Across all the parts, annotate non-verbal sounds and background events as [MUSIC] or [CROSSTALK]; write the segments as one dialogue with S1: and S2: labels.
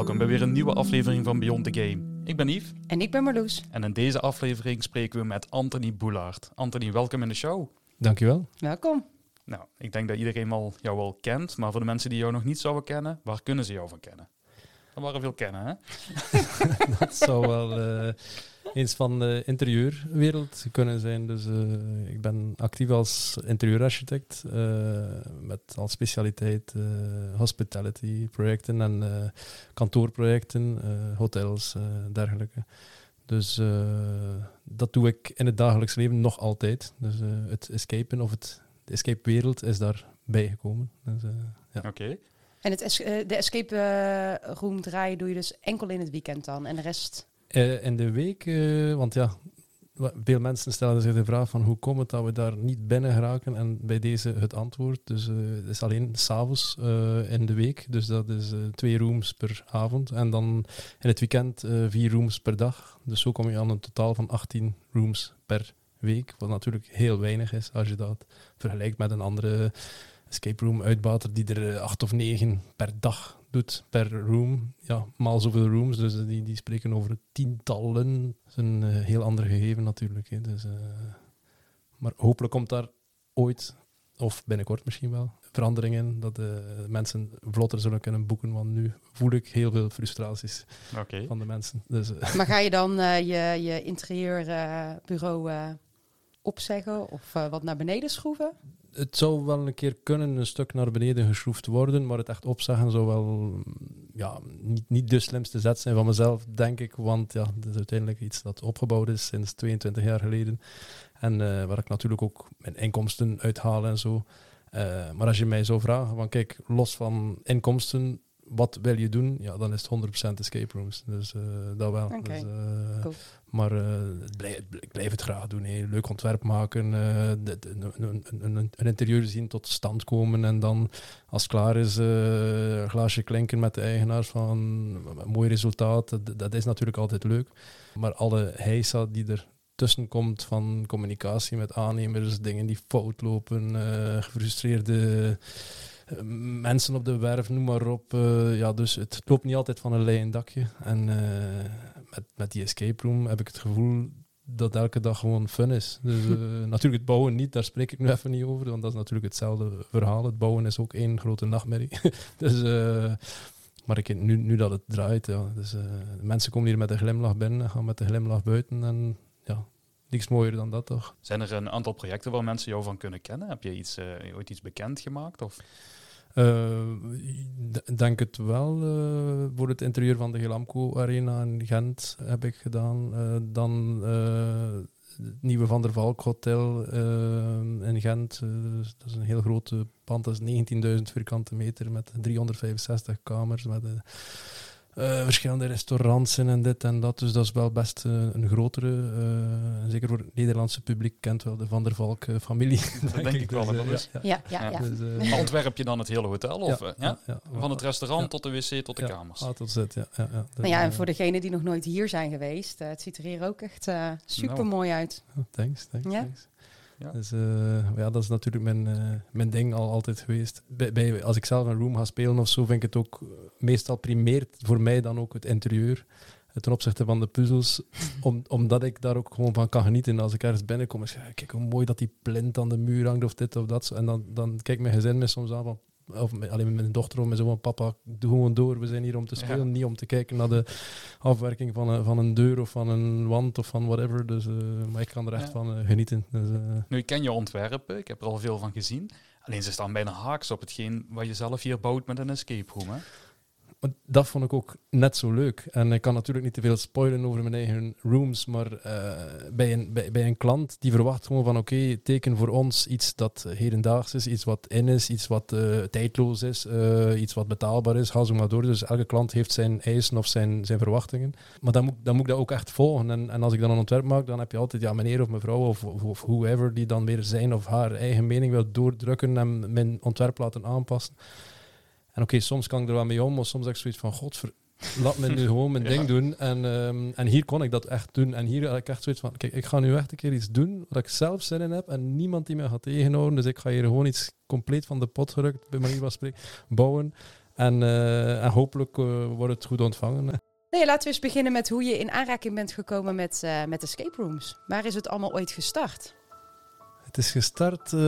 S1: welkom bij weer een nieuwe aflevering van Beyond the Game. Ik ben Yves
S2: En ik ben Marloes.
S1: en in deze aflevering spreken we met Anthony Boulaert. Anthony, welkom in de show.
S3: Dankjewel.
S2: Welkom.
S1: Nou, ik denk dat iedereen al jou wel kent, maar voor de mensen die jou nog niet zouden kennen, waar kunnen ze jou van kennen? Er waren veel kennen, hè? [LAUGHS]
S3: Dat zou wel eh, eens van de interieurwereld kunnen zijn. Dus eh, ik ben actief als interieurarchitect eh, met als specialiteit eh, hospitality projecten en kantoorprojecten, hotels, dergelijke. Dus dat doe ik in het dagelijks leven nog altijd. Dus het escapen of het, de escape wereld is daarbij gekomen. Dus, ja.
S1: Oké.
S2: En het eh, de escape eh, room draaien doe je dus enkel in het weekend dan. En de rest...
S3: Eh, in de week, want ja, veel mensen stellen zich de vraag van hoe komt het dat we daar niet binnen geraken en bij deze het antwoord. Dus het is alleen s'avonds uh, in de week, dus dat is twee rooms per avond. En dan in het weekend vier rooms per dag. Dus zo kom je aan een totaal van 18 rooms per week, wat natuurlijk heel weinig is als je dat vergelijkt met een andere escape room uitbater die er eh, acht of negen per dag doet per room. Ja, maal zoveel rooms, dus eh, die, die spreken over tientallen. Dat is een eh, heel ander gegeven natuurlijk. Hè. Dus, eh, maar hopelijk komt daar ooit, of binnenkort misschien wel, verandering in, dat de mensen vlotter zullen kunnen boeken, want nu voel ik heel veel frustraties
S1: Oké.
S3: van de mensen. Dus,
S2: Maar ga je dan eh, je, je interieurbureau eh opzeggen of wat naar beneden schroeven?
S3: Het zou wel een keer kunnen een stuk naar beneden geschroefd worden, maar het echt opzeggen zou wel ja, niet, niet de slimste zet zijn van mezelf, denk ik. Want ja, het is uiteindelijk iets dat opgebouwd is sinds 22 jaar geleden. En eh, waar ik natuurlijk ook mijn inkomsten uithaal en zo. Eh, maar als je mij zou vragen, van kijk, los van inkomsten, wat wil je doen? Ja, dan is het 100% escape rooms. Dus eh, dat wel. Dus,
S2: cool.
S3: Maar eh, ik blijf het graag doen. Leuk ontwerp maken, eh, een, een, interieur zien tot stand komen en dan als het klaar is, eh, een glaasje klinken met de eigenaars van mooi resultaat. Dat, is natuurlijk altijd leuk. Maar alle heisa die er tussen komt van communicatie met aannemers, dingen die fout lopen, gefrustreerde mensen op de werf, noem maar op. ja, dus het loopt niet altijd van een leien dakje. En met, met die escape room heb ik het gevoel dat elke dag gewoon fun is. Dus, eh, [LAUGHS] natuurlijk het bouwen niet, daar spreek ik nu even niet over, want dat is natuurlijk hetzelfde verhaal. Het bouwen is ook één grote nachtmerrie. [LAUGHS] dus, eh, maar ik, nu, nu dat het draait, ja, dus, eh, de mensen komen hier met een glimlach binnen, gaan met een glimlach buiten en ja, niks mooier dan dat toch.
S1: Zijn er een aantal projecten waar mensen jou van kunnen kennen? Heb je iets, eh, ooit iets bekend gemaakt? Of?
S3: Eh, denk het wel. eh, voor het interieur van de Gelamco Arena in Gent heb ik gedaan. Eh, dan het nieuwe Van der Valk Hotel in Gent. Dus dat is een heel groot eh, pand. Dat is 19.000 vierkante meter met 365 kamers. Met eh, verschillende restaurants in en dit en dat. Dus dat is wel best eh, een grotere. eh, zeker voor het Nederlandse publiek kent wel de Van der Valk eh, familie. [LAUGHS]
S1: Dat denk ik wel.
S3: Dus, ja,
S2: Ja, ja,
S3: dus,
S1: Maar Ontwerp je dan het hele hotel? Of, ja?
S3: ja.
S1: Van het restaurant
S3: Ja.
S1: tot de wc tot de
S3: Ja,
S1: kamers?
S3: A tot Z, ja. ja, ja.
S2: Nou ja, en voor degenen die nog nooit hier zijn geweest, het ziet er hier ook echt eh, super mooi uit.
S3: oh, thanks, thanks,
S2: Ja.
S3: thanks.
S1: Ja.
S3: Dus eh, ja, dat is natuurlijk mijn, eh, mijn ding al altijd geweest. Bij, bij, als ik zelf een room ga spelen of zo, vind ik het ook eh, meestal primeert voor mij dan ook het interieur. Ten opzichte van de puzzels, [LAUGHS] om, omdat ik daar ook gewoon van kan genieten. Als ik ergens binnenkom, is kijk hoe mooi dat die plint aan de muur hangt of dit of dat. En dan, dan kijkt mijn gezin me soms aan van, of met- alleen met mijn dochter om en zo van papa, doe gewoon door. We zijn hier om te
S1: Ja.
S3: spelen, niet om te kijken naar de afwerking van een, van een deur of van een wand of van whatever. Dus, eh, maar ik kan er echt
S1: Ja.
S3: van eh, genieten. Dus, eh,
S1: Nu, ik ken je ontwerpen, ik heb er al veel van gezien. Alleen ze staan bijna haaks op hetgeen wat je zelf hier bouwt met een escape room. Hè?
S3: Dat vond ik ook net zo leuk. En ik kan natuurlijk niet te veel spoilen over mijn eigen rooms, maar eh, bij, een, bij, bij een klant die verwacht gewoon van oké, teken voor ons iets dat hedendaags is, iets wat in is, iets wat eh, tijdloos is, eh, iets wat betaalbaar is, ga zo maar door. Dus elke klant heeft zijn eisen of zijn, zijn verwachtingen. Maar dan moet, dan moet ik dat ook echt volgen. En, en als ik dan een ontwerp maak, dan heb je altijd ja, meneer of mevrouw of, of, of whoever die dan weer zijn of haar eigen mening wil doordrukken en mijn ontwerp laten aanpassen. En oké, soms kan ik er wel mee om, maar soms heb ik zoiets van, godver, laat me nu gewoon mijn [LAUGHS]
S1: Ja.
S3: ding doen. En, ehm, en hier kon ik dat echt doen. En hier had ik echt zoiets van, kijk, ik ga nu echt een keer iets doen waar ik zelf zin in heb en niemand die me gaat tegenhouden. Dus ik ga hier gewoon iets compleet van de pot gerukt, bij manier van spreken, bouwen. En, eh, en hopelijk eh, wordt het goed ontvangen.
S2: Nee, laten we eens beginnen met hoe je in aanraking bent gekomen met, eh, met escape rooms. Waar is het allemaal ooit gestart?
S3: Het is gestart eh,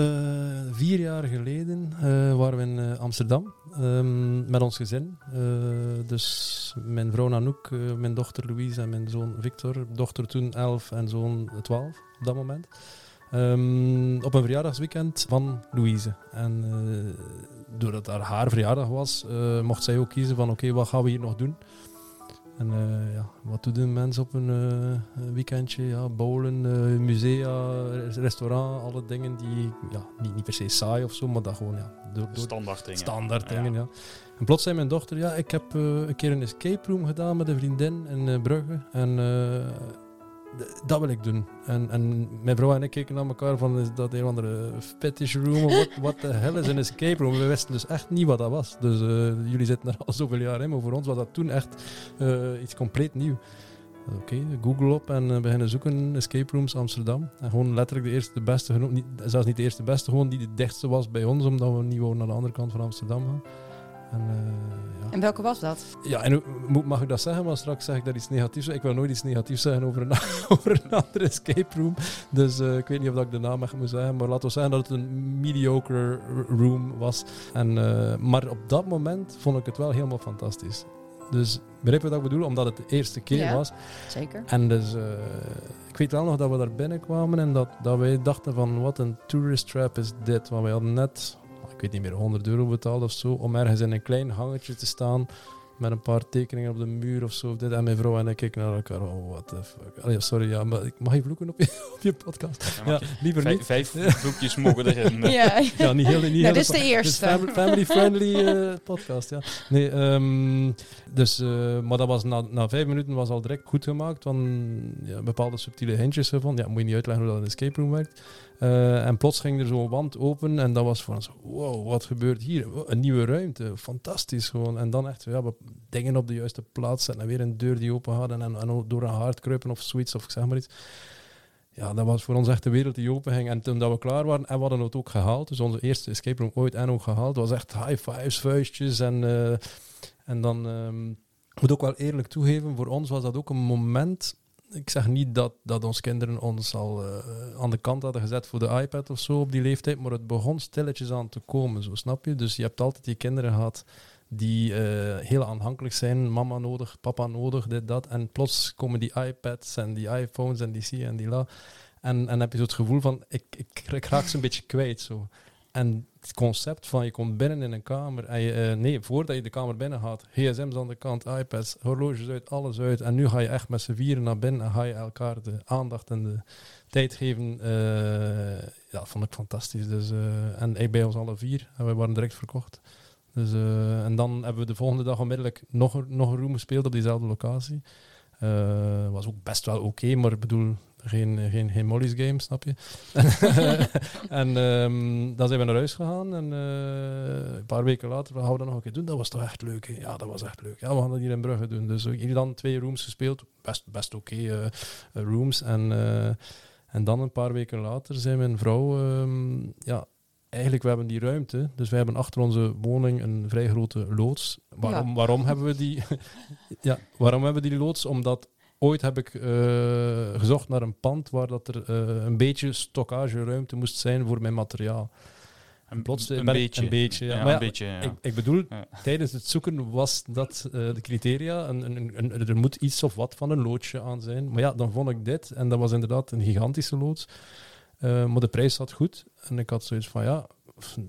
S3: vier jaar geleden. eh waren we in eh, Amsterdam ehm, met ons gezin. Dus mijn vrouw Nanoek, mijn dochter Louise en mijn zoon Victor. Dochter toen 11 en zoon 12 op dat moment. Ehm, op een verjaardagsweekend van Louise. En doordat haar, haar verjaardag was, mocht zij ook kiezen van oké, wat gaan we hier nog doen? En eh, ja, wat doen mensen op een eh, weekendje? Ja, bowlen, eh, musea, restaurant, alle dingen die ja, niet, niet per se saai of zo, maar dat gewoon ja, door, door
S1: Standaard dingen.
S3: standaard dingen. Ja. En plots zei mijn dochter, ja, ik heb een keer een escape room gedaan met een vriendin in Brugge. En dat wil ik doen. En, en mijn vrouw en ik keken naar elkaar van, is dat een of andere fetish room? Of wat the hell is een escape room? We wisten dus echt niet wat dat was. Dus eh, jullie zitten er al [LAUGHS] zoveel jaar in, maar voor ons was dat toen echt eh, iets compleet nieuw. Oké, Google op en eh, beginnen zoeken escape rooms Amsterdam. En gewoon letterlijk de eerste, de beste. Niet, zelfs niet de eerste beste, gewoon die de dichtste was bij ons, omdat we niet wouden naar de andere kant van Amsterdam gaan. En, eh, ja.
S2: En welke was dat?
S3: ja, en mag ik dat zeggen? Maar straks zeg ik daar iets negatiefs. Ik wil nooit iets negatiefs zeggen over een, [LAUGHS] over een andere escape room. Dus eh, ik weet niet of dat ik de naam echt moet zeggen. Maar laten we zeggen dat het een mediocre room was. En, eh, maar op dat moment vond ik het wel helemaal fantastisch. Dus begrijp je wat ik bedoel? Omdat het de eerste keer
S2: Ja.
S3: was.
S2: Zeker.
S3: En dus, ik weet wel nog dat we daar binnenkwamen en dat, dat wij dachten van, wat een tourist trap is dit. Want wij hadden net, weet niet meer, 100 euro betaald of zo, om ergens in een klein hangetje te staan met een paar tekeningen op de muur of zo. Of dit. En mijn vrouw en ik keken naar elkaar, oh, what the fuck. Allee, sorry, ja, maar ik mag je vloeken op je, [LAUGHS] op je podcast?
S1: Ja,
S3: liever
S1: Vijf,
S3: niet.
S1: vijf vloekjes mogen erin. [LAUGHS]
S2: Ja,
S3: Ja, niet heel, niet
S2: Nou,
S3: heel
S2: dit is de [LAUGHS]
S3: Dus
S2: eerste.
S3: fam- family-friendly eh, podcast, ja. Nee, ehm, dus, eh, maar dat was na, na vijf minuten was al direct goed gemaakt. Want ja, bepaalde subtiele hintjes gevonden. Ja, moet je niet uitleggen hoe dat een escape room werkt. Eh, en plots ging er zo'n wand open en dat was voor ons, wow, wat gebeurt hier? Een nieuwe ruimte, fantastisch gewoon. En dan echt we- dingen op de juiste plaats zetten en weer een deur die open gaat en, en, door een haard kruipen of zoiets of ik zeg maar iets. Ja, dat was voor ons echt de wereld die open ging. En toen dat we klaar waren, en we hadden het ook gehaald, dus onze eerste escape room ooit en ook gehaald, was echt high fives, vuistjes en, eh, en dan... ehm, ik moet ook wel eerlijk toegeven, voor ons was dat ook een moment ik zeg niet dat, dat onze kinderen ons al eh, aan de kant hadden gezet voor de iPad of zo op die leeftijd, maar het begon stilletjes aan te komen, zo snap je? Dus je hebt altijd die kinderen gehad die eh, heel aanhankelijk zijn, mama nodig, papa nodig, dit, dat. En plots komen die iPads en die iPhones en die zie en die la. En, en heb je zo het gevoel van, ik, ik, ik raak ze een beetje kwijt zo. En het concept van je komt binnen in een kamer en je, eh, nee, voordat je de kamer binnen gaat, gsm's aan de kant, iPads, horloges uit, alles uit. En nu ga je echt met z'n vieren naar binnen en ga je elkaar de aandacht en de tijd geven. eh, ja, vond ik fantastisch. Dus, eh, en ik bij ons alle vier en we waren direct verkocht. Dus, en dan hebben we de volgende dag onmiddellijk nog, nog een room gespeeld op diezelfde locatie. Was ook best wel oké, maar ik bedoel, geen, geen, geen Molly's game, snap je? [LAUGHS] en ehm, dan zijn we naar huis gegaan en eh, een paar weken later, we gaan we dat nog een keer doen. Dat was toch echt leuk, hè? Ja, dat was echt leuk. Ja, we gaan dat hier in Brugge doen. Dus hier dan twee rooms gespeeld, best, best oké eh, eh, rooms. En, en dan een paar weken later zijn mijn vrouw, ehm, ja, eigenlijk we hebben die ruimte. Dus wij hebben achter onze woning een vrij grote loods. Waarom, waarom hebben we die? [LAUGHS] ja, waarom hebben we die loods? Omdat ooit heb ik eh, gezocht naar een pand waar dat er eh, een beetje stockageruimte moest zijn voor mijn materiaal.
S1: Een,
S3: Plots
S1: een
S3: ben ik-
S1: beetje.
S3: Een beetje, ja.
S1: Ja,
S3: maar ja,
S1: een beetje, ja.
S3: ik, ik bedoel,
S1: Ja.
S3: tijdens het zoeken was dat eh, de criteria. Een, een, een- er moet iets of wat van een loodje aan zijn. Maar ja, dan vond ik dit. En dat was inderdaad een gigantische loods. Eh, maar de prijs zat goed. En ik had zoiets van, ja,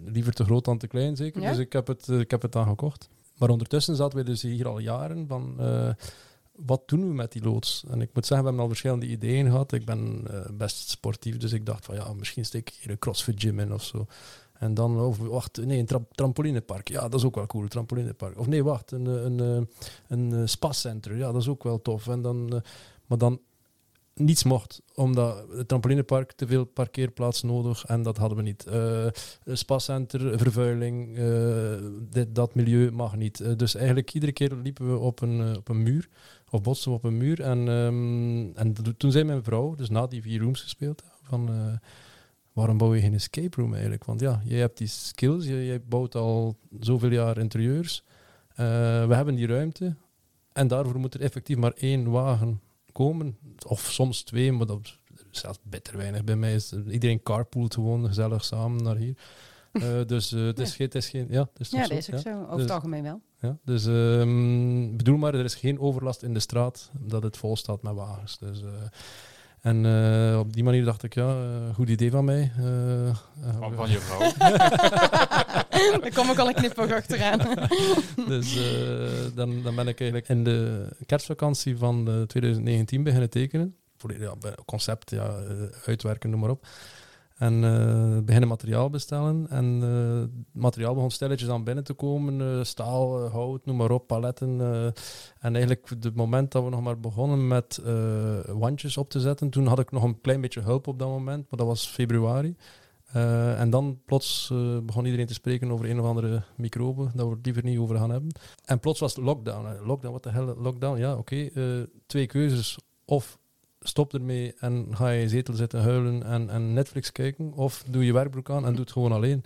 S3: liever te groot dan te klein zeker.
S2: Ja?
S3: Dus ik heb, het, eh, ik heb het dan gekocht. Maar ondertussen zaten we dus hier al jaren van... eh, wat doen we met die loods? En ik moet zeggen, we hebben al verschillende ideeën gehad. Ik ben eh, best sportief, dus ik dacht van ja, misschien steek ik hier een CrossFit gym in of zo. En dan, of wacht, nee, een tra trampolinepark. Ja, dat is ook wel cool, trampolinepark. Of nee, wacht, een, eh, een, een, een, eh, spa-center. Ja, dat is ook wel tof. En dan, eh, maar dan niets mocht, omdat het trampolinepark te veel parkeerplaats nodig en dat hadden we niet. Eh een spa-center, vervuiling, eh, dat milieu mag niet. Eh, dus eigenlijk iedere keer liepen we op een, eh, op een muur of botsten we op een muur. En, ehm, en toen zei mijn vrouw, dus na die vier rooms gespeeld, van eh, waarom bouw je geen escape room eigenlijk? Want ja, je hebt die skills, je bouwt al zoveel jaar interieurs. Eh, we hebben die ruimte. En daarvoor moet er effectief maar één wagen komen. Of soms twee, maar dat is zelfs bitter weinig bij mij. Is, iedereen carpoolt gewoon gezellig samen naar hier. Eh, dus eh, het, is geen, het is geen... Ja, het is
S2: Ja,
S3: zo?
S2: is ook
S3: ja.
S2: zo. Over
S3: Dus-
S2: het algemeen wel.
S3: Ja, dus ehm, bedoel maar, er is geen overlast in de straat dat het vol staat met wagens. Dus, eh, en eh, op die manier dacht ik, ja, goed idee van mij.
S1: Van, van je vrouw. [LAUGHS]
S2: Daar kom ik al een knipoog achteraan. [LAUGHS]
S3: dus eh, dan, dan ben ik eigenlijk in de kerstvakantie van eh, 2019 beginnen tekenen. Volledig ja, concept, ja, uitwerken, noem maar op. En eh, beginnen materiaal bestellen. En het materiaal begon stilletjes aan binnen te komen. eh, staal, hout, noem maar op, paletten. en eigenlijk het moment dat we nog maar begonnen met wandjes op te zetten. Toen had ik nog een klein beetje hulp op dat moment. Maar dat was februari. En dan plots begon iedereen te spreken over een of andere microbe, dat we het liever niet over gaan hebben. En plots was het lockdown. Lockdown, wat de hel, lockdown? Ja, oké. twee keuzes. Of stop ermee en ga je in je zetel zitten huilen en, en Netflix kijken. Of doe je werkbroek aan en doe het gewoon alleen.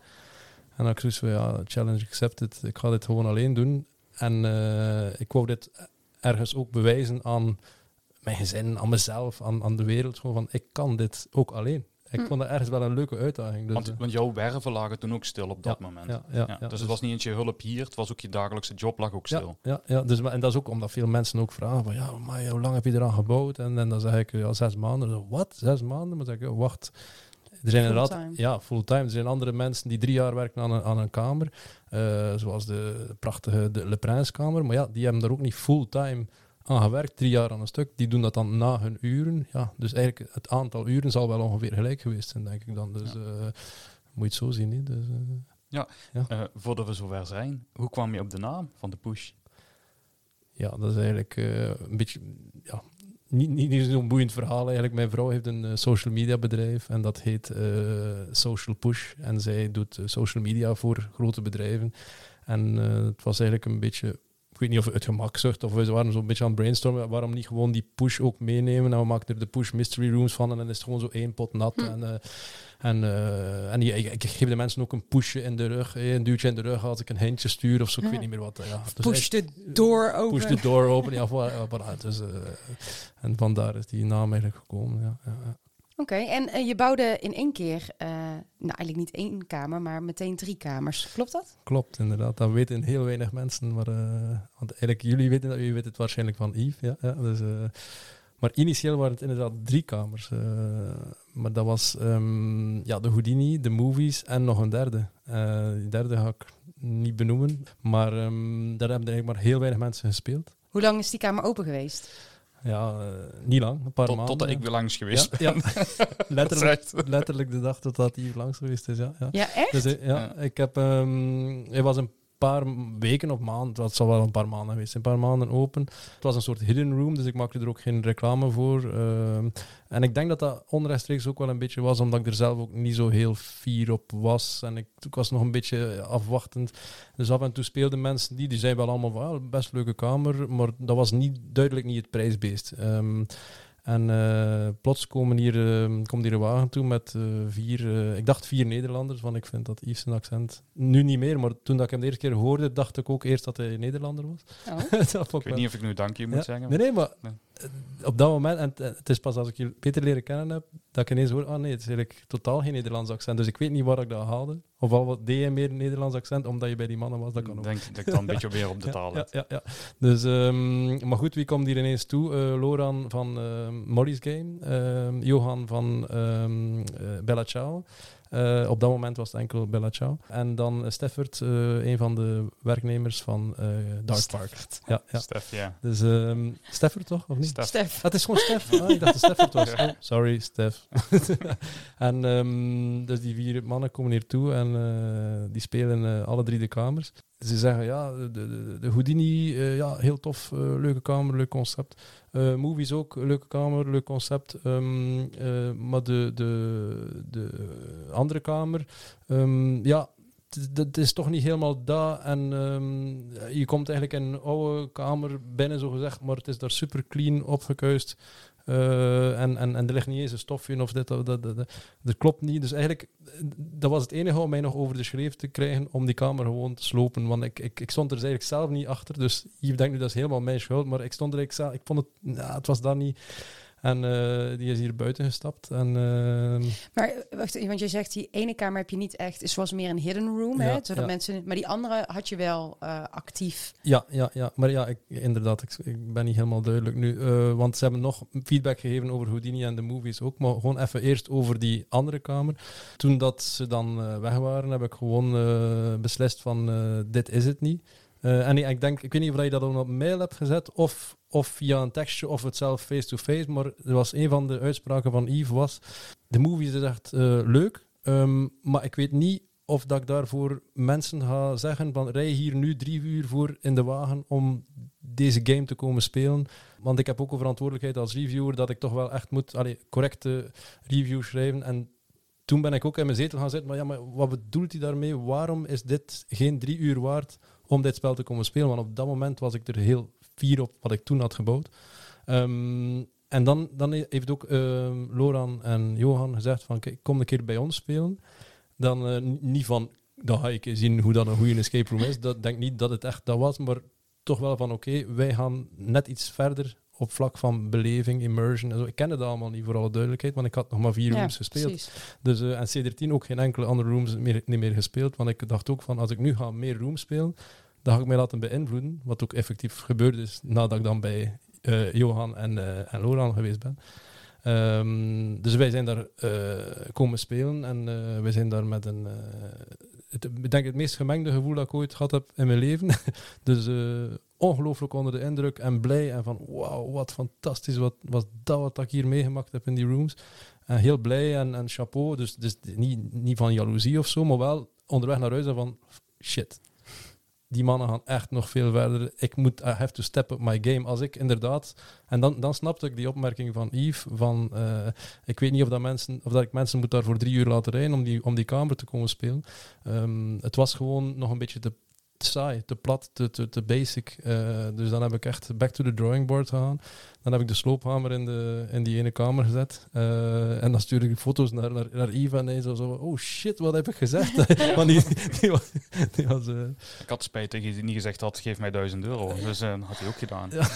S3: En dan zoiets van, ja, challenge accepted. Ik ga dit gewoon alleen doen. En eh, ik wou dit ergens ook bewijzen aan mijn gezin, aan mezelf, aan, aan de wereld. Gewoon van, ik kan dit ook alleen. Ik
S2: Hm.
S3: vond dat ergens wel een leuke uitdaging. Dus,
S1: Want,
S3: eh,
S1: want jouw werven lagen toen ook stil op dat
S3: Ja,
S1: moment.
S3: ja, ja,
S1: Ja,
S3: ja,
S1: dus het was niet eens je hulp hier, het was ook je dagelijkse job lag ook stil.
S3: Ja, ja, ja dus, en dat is ook omdat veel mensen ook vragen van, ja, maar hoe lang heb je eraan gebouwd? En, en dan zeg ik, ja, zes maanden. Wat? Zes maanden? Maar dan zeg ik, wacht. Er zijn inderdaad,
S2: Fulltime.
S3: ja, fulltime. Er zijn andere mensen die drie jaar werken aan een, aan een kamer, eh, zoals de prachtige de Le Prince-kamer. Maar ja, die hebben daar ook niet fulltime aan gewerkt, drie jaar aan een stuk. Die doen dat dan na hun uren. Ja, dus eigenlijk het aantal uren zal wel ongeveer gelijk geweest zijn, denk ik dan. Dus
S1: Ja.
S3: eh, moet je het zo zien. Hè? Dus, eh,
S1: Eh, voordat we zover zijn, hoe kwam je op de naam van de push?
S3: Ja, dat is eigenlijk een beetje. Ja, niet, niet, niet zo'n boeiend verhaal eigenlijk. Mijn vrouw heeft een social media bedrijf en dat heet Social Push. En zij doet social media voor grote bedrijven. En het was eigenlijk een beetje. Ik weet niet of het gemak zocht of we waren zo'n beetje aan het brainstormen. Waarom niet gewoon die push ook meenemen? En we maken er de push mystery rooms van. En dan is het gewoon zo één pot nat.
S2: Hm.
S3: En, eh, en, eh, en ik, ik geef de mensen ook een pushje in de rug. eh, Een duwtje in de rug als ik een hintje stuur of zo. Ik
S2: Ja.
S3: weet niet meer wat. Ja. Dus
S2: Push de door open.
S3: Push the door open. Ja, voilà, voilà. Dus, en vandaar is die naam eigenlijk gekomen. Ja, ja,
S2: Oké, en eh, je bouwde in één keer, eh, nou eigenlijk niet één kamer, maar meteen drie kamers. Klopt dat?
S3: Klopt, inderdaad. Dat weten heel weinig mensen. Maar, eh, want eigenlijk, jullie weten dat, jullie weten het waarschijnlijk van Yves. Ja, ja, dus, maar initieel waren het inderdaad drie kamers. maar dat was ehm, ja, de Houdini, de movies en nog een derde. Die derde ga ik niet benoemen. Maar ehm, daar hebben eigenlijk maar heel weinig mensen gespeeld.
S2: Hoe lang is die kamer open geweest?
S3: Ja, eh, niet lang, een paar
S1: Tot,
S3: maanden.
S1: totdat ik weer langs geweest
S3: ja,
S1: ben. [LAUGHS] [LAUGHS]
S3: ja. letterlijk, letterlijk de dag dat dat hier langs geweest is. Ja, ja.
S2: Ja, echt?
S3: Dus eh, ja,
S1: Ja.
S3: ik heb... ehm het was een paar weken of maanden, het zal wel een paar maanden geweest, een paar maanden open. Het was een soort hidden room, dus ik maakte er ook geen reclame voor. ehm. en ik denk dat dat onrechtstreeks ook wel een beetje was, omdat ik er zelf ook niet zo heel fier op was. En ik, ik was nog een beetje afwachtend. Dus af en toe speelden mensen die, die zeiden wel allemaal van, ja, best leuke kamer, maar dat was niet, duidelijk niet het prijsbeest. Ehm, en eh, plots komen hier, eh, komt hier een wagen toe met eh, vier, eh, ik dacht vier Nederlanders, want ik vind dat Yves zijn accent nu niet meer, maar toen dat ik hem de eerste keer hoorde, dacht ik ook eerst dat hij Nederlander was.
S2: Oh. [LAUGHS]
S3: Dat
S1: Ik weet niet of ik nu dank je moet
S3: ja.
S1: zeggen.
S3: Nee, nee, maar
S1: Nee.
S3: Op dat moment, en het- is pas als ik je beter leren kennen heb, dat ik ineens hoor, ah nee, het is eigenlijk totaal geen Nederlands accent. Dus ik weet niet waar ik dat haalde. Of al wat deed je meer Nederlands accent, omdat je bij die mannen was, dat kan
S1: Ik
S3: ook.
S1: denk dat ik dan een beetje weer op de [LAUGHS] taal
S3: Ja, ja, ja. Dus, ehm, maar goed, wie komt hier ineens toe? Eh, Loran van ehm Molly's Game, Johan van eh, Bella Ciao. Eh, op dat moment was het enkel Bella Ciao. En dan eh, Steffert, eh, een van de werknemers van eh Dark Park. Ja, ja.
S1: Stef, ja.
S3: Dus ehm Steffert toch, of niet?
S1: Stef.
S2: Stef.
S3: Ah, het is gewoon Stef. Ah, ik dacht dat Steffert was.
S1: Ja. [LAUGHS]
S3: Oh, sorry, Stef. [LAUGHS] en ehm, dus die vier mannen komen hier toe en eh, die spelen eh, alle drie de kamers. Ze zeggen, ja, de, de, de Houdini, eh, ja, heel tof, eh, leuke kamer, leuk concept. Eh, movies ook, leuke kamer, leuk concept. Ehm, eh, maar de, de, de andere kamer, ehm, ja, het is toch niet helemaal dat. En ehm, je komt eigenlijk in een oude kamer binnen, zo gezegd, maar het is daar super clean opgekuist. Eh, en, en, en er ligt niet eens een stofje of dit, dat, dat, dat, dat, dat klopt niet. Dus eigenlijk, eh, dat was het enige om mij nog over de schreef te krijgen om die kamer gewoon te slopen. Want ik, ik, ik stond er dus eigenlijk zelf niet achter. Dus je denkt nu dat is helemaal mijn schuld, maar ik stond er eigenlijk zelf, ik vond het, het was daar niet. En eh, die is hier buiten gestapt. En, uh,
S2: maar wacht, want je zegt die ene kamer heb je niet echt, het was meer een hidden room, ja, hè? Zodat
S3: ja.
S2: mensen, maar die andere had je wel uh, actief.
S3: Ja, ja, ja, maar ja, ik, inderdaad, ik, ik ben niet helemaal duidelijk nu. Uh, want ze hebben nog feedback gegeven over Houdini en de movies ook. Maar gewoon even eerst over die andere kamer. Toen dat ze dan weg waren, heb ik gewoon beslist van dit is het niet. Uh, en ik denk, ik weet niet of je dat op mail hebt gezet of, of via een tekstje of het zelf face-to-face, -face, maar er was een van de uitspraken van Yves was, de movie is echt uh, leuk, um, maar ik weet niet of dat ik daarvoor mensen ga zeggen van rij hier nu drie uur voor in de wagen om deze game te komen spelen. Want ik heb ook een verantwoordelijkheid als reviewer dat ik toch wel echt moet allee, correcte review schrijven en toen ben ik ook in mijn zetel gaan zitten, maar ja, maar wat bedoelt hij daarmee? Waarom is dit geen drie uur waard om dit spel te komen spelen? Want op dat moment was ik er heel fier op wat ik toen had gebouwd. Um, en dan, dan heeft ook uh, Loran en Johan gezegd van, kijk, kom een keer bij ons spelen. Dan uh, niet van, dan ga ik zien hoe dat een goede escape room is. Dat denk niet dat het echt dat was, maar toch wel van, oké, wij gaan net iets verder op vlak van beleving, immersion en zo. Ik kende dat allemaal niet, voor alle duidelijkheid, want ik had nog maar vier
S2: ja,
S3: rooms gespeeld.
S2: Precies.
S3: Dus, uh, en C13 ook geen enkele andere rooms meer, niet meer gespeeld, want ik dacht ook van, als ik nu ga meer rooms spelen, dan ga ik mij laten beïnvloeden, wat ook effectief gebeurd is nadat ik dan bij uh, Johan en, uh, en Loran geweest ben. Um, dus wij zijn daar komen spelen en wij zijn daar met een het, ik denk het meest gemengde gevoel dat ik ooit gehad heb in mijn leven. [LAUGHS] dus uh, ongelooflijk onder de indruk en blij. En van wauw, wat fantastisch. Wat was dat wat ik hier meegemaakt heb in die rooms. En heel blij en, en chapeau. Dus, dus niet, niet van jaloezie of zo, maar wel onderweg naar huis en van shit. Die mannen gaan echt nog veel verder. Ik moet, I have to step up my game. Als ik inderdaad... En dan, dan snapte ik die opmerking van Yves, van... Uh, ik weet niet of, dat mensen, of dat ik mensen moet daar voor drie uur laten rijden om die, om die kamer te komen spelen. Um, het was gewoon nog een beetje te saai, te plat, te, te, te basic. Uh, dus dan heb ik echt back to the drawing board gegaan. Dan heb ik de sloophamer in, de, in die ene kamer gezet. Uh, en dan stuurde ik foto's naar, naar, naar Eva en hij zo, zo oh shit, wat heb ik gezegd? ja. [LAUGHS] [LAUGHS] Want die, die, was... Die was uh...
S1: Ik had spijt dat je niet gezegd had, geef mij duizend euro. Dus dat had hij ook gedaan. Ja.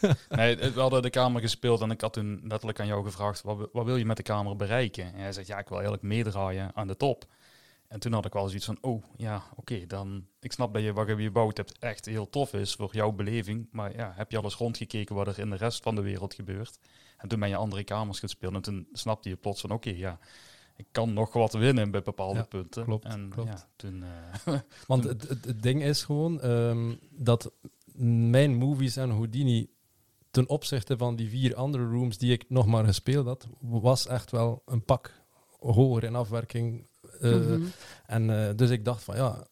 S1: [LAUGHS] nee, we hadden de kamer gespeeld en ik had toen letterlijk aan jou gevraagd, wat, wat wil je met de kamer bereiken? En hij zegt, ja, ik wil eigenlijk meedraaien aan de top. En toen had ik wel zoiets van, oh ja, oké, okay, dan... Ik snap dat je wat je gebouwd hebt echt heel tof is voor jouw beleving. Maar ja, heb je alles rondgekeken wat er in de rest van de wereld gebeurt? En toen ben je andere kamers gespeeld en toen snapte je plots van, oké, okay, ja, ik kan nog wat winnen bij bepaalde
S3: ja,
S1: punten.
S3: Klopt,
S1: en
S3: klopt.
S1: ja, toen... Uh, [LAUGHS]
S3: Want het, het, het, ding is gewoon um, dat mijn movies en Houdini ten opzichte van die vier andere rooms die ik nog maar gespeeld had, was echt wel een pak hoger in afwerking uh, mm -hmm. En uh, dus ik dacht van ja,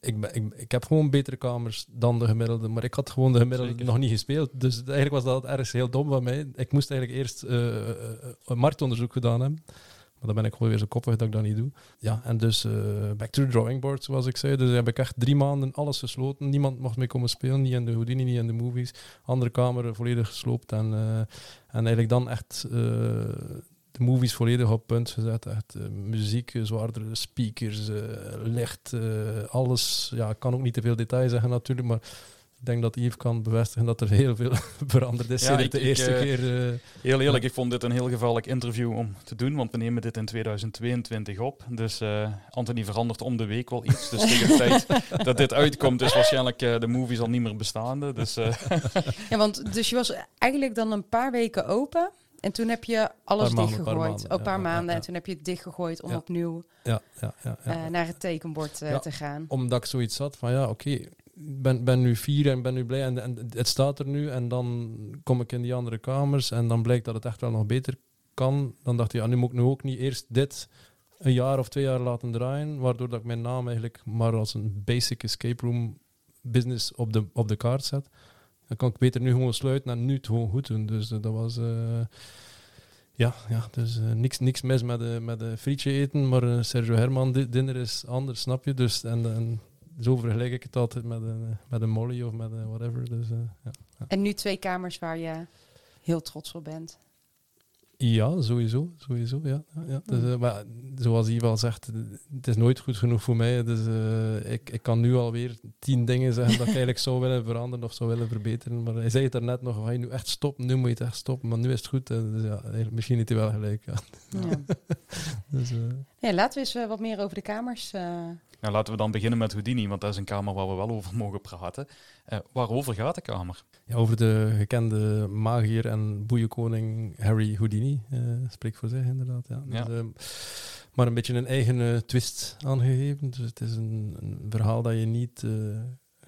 S3: ik, ben, ik, ik heb gewoon betere kamers dan de gemiddelde, maar ik had gewoon de gemiddelde Zeker. nog niet gespeeld. Dus eigenlijk was dat ergens heel dom van mij. Ik moest eigenlijk eerst uh, een marktonderzoek gedaan hebben. Maar dan ben ik gewoon weer zo koppig dat ik dat niet doe. Ja, en dus back to the drawing board, zoals ik zei. Dus heb ik echt drie maanden alles gesloten. Niemand mocht mee komen spelen, niet in de Houdini, niet in de movies. Andere kamer volledig gesloopt. En, en eigenlijk dan echt de movies volledig op punt gezet. Echt uh, muziek, zwaardere speakers, uh, licht, uh, alles. Ja, ik kan ook niet te veel detail zeggen natuurlijk, maar ik denk dat Yves kan bevestigen dat er heel veel [LAUGHS] veranderd is ja, ik, de eerste ik, keer.
S1: heel eerlijk, ja. ik vond dit een heel gevaarlijk interview om te doen, want we nemen dit in 2022 op. Dus Anthony verandert om de week wel iets. Dus tegen de [LAUGHS] tijd dat dit uitkomt is waarschijnlijk de movies al niet meer bestaande. Dus, [LAUGHS]
S2: ja, want dus je was eigenlijk dan een paar weken open. En toen heb je alles
S3: maanden,
S2: dichtgegooid. Een paar
S3: ja,
S2: maanden.
S3: ja.
S2: En toen heb je het dichtgegooid om opnieuw
S3: ja, ja, ja,
S2: uh, naar het tekenbord uh, te gaan.
S3: Omdat ik zoiets had van ja, oké, okay, ben, ben nu vier en ben nu blij en, en het staat er nu. En dan kom ik in die andere kamers en dan blijkt dat het echt wel nog beter kan. Dan dacht je, ja, nu moet ik nu ook niet eerst dit een jaar of twee jaar laten draaien. Waardoor dat ik mijn naam eigenlijk maar als een basic escape room business op de, op de kaart zet. Dan kan ik beter nu gewoon sluiten en nu het gewoon goed doen. Dus uh, dat was... Uh, ja, ja, dus uh, niks, niks mis met, uh, met frietje eten, maar Sergio Herman di dinner is anders, snap je? Dus, en, en zo vergelijk ik het altijd met een, met een molly of met whatever. Dus, ja.
S2: En nu twee kamers waar je heel trots op bent.
S3: Ja, sowieso. sowieso ja. Ja. Dus, eh, maar zoals al zegt, het is nooit goed genoeg voor mij. Dus, eh, ik, ik kan nu alweer tien dingen zeggen dat ik [LAUGHS] eigenlijk zou willen veranderen of zou willen verbeteren. Maar hij zei het er net nog, ga je nu echt stoppen? Nu moet je het echt stoppen, maar nu is het goed. Dus ja, misschien niet hij wel gelijk. Ja.
S2: Ja. [LAUGHS]
S3: Dus, eh,
S2: Ja, laten we eens wat meer over de kamers. Eh,
S1: Nou, laten we dan beginnen met Houdini, want dat is een kamer waar we wel over mogen praten. Eh, waarover gaat de kamer?
S3: ja, over de gekende magier en boeienkoning Harry Houdini. eh spreekt voor zich inderdaad. Ja.
S1: Ja.
S3: Dus, ehm, maar een beetje een eigen eh, twist aangegeven. Dus het is een, een verhaal dat je niet eh,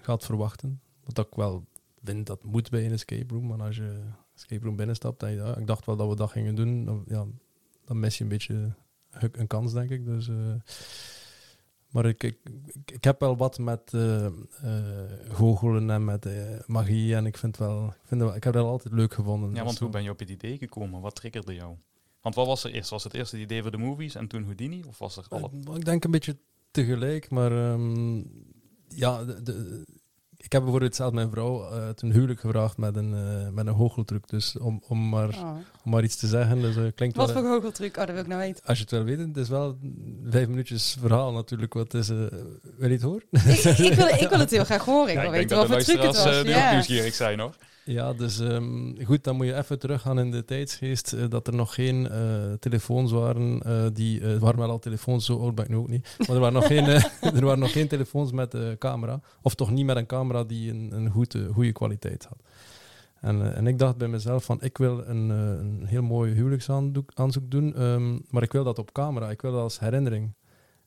S3: gaat verwachten. Wat ik wel vind dat moet bij een escape room. Maar als je escape room binnenstapt en je, ja, ik dacht wel dat we dat gingen doen, dan, ja, dan mis je een beetje een- kans, denk ik. Dus, eh, maar ik, ik, ik, heb wel wat met eh eh, goochelen en met eh, magie. En ik vind wel, ik, vind wel, ik heb dat altijd leuk gevonden.
S1: Ja,
S3: Dus
S1: want hoe ben je op het idee gekomen? Wat triggerde jou? Want wat was er eerst? Was het eerst het idee voor de movies en toen Houdini? Of was er alle...
S3: Ik denk een beetje tegelijk, maar ehm, ja, de, de- ik heb bijvoorbeeld zelf mijn vrouw eh ten huwelijk gevraagd met een, eh met een goocheltruc. Dus om, om, maar,
S2: oh.
S3: om maar iets te zeggen, dus, eh, klinkt
S2: Wat
S3: wel...
S2: voor goocheltruc? Oh, dat wil ik nou weten.
S3: Als je het wil weten, het is wel vijf minuutjes verhaal natuurlijk. Wat is, eh wil je het horen?
S2: ik, ik, wil, ik wil [LAUGHS] het heel graag horen. Ik
S1: Ja,
S2: wil
S1: ik denk
S2: weten
S1: dat
S2: wat
S1: de
S2: voor truc het was.
S1: ook
S2: ja.
S1: nieuwsgierig zijn hoor.
S3: Ja, dus ehm, goed, dan moet je even teruggaan in de tijdsgeest. eh, dat er nog geen eh, telefoons waren. eh, die, er waren wel al telefoons, zo oud ben ik nu ook niet. Maar er waren nog geen, [LAUGHS] er waren nog geen telefoons met camera. Of toch niet met een camera die een, een goede, goede kwaliteit had. En, en ik dacht bij mezelf van, ik wil een, een heel mooi huwelijksaanzoek aanzoek doen. ehm, maar ik wil dat op camera. Ik wil dat als herinnering.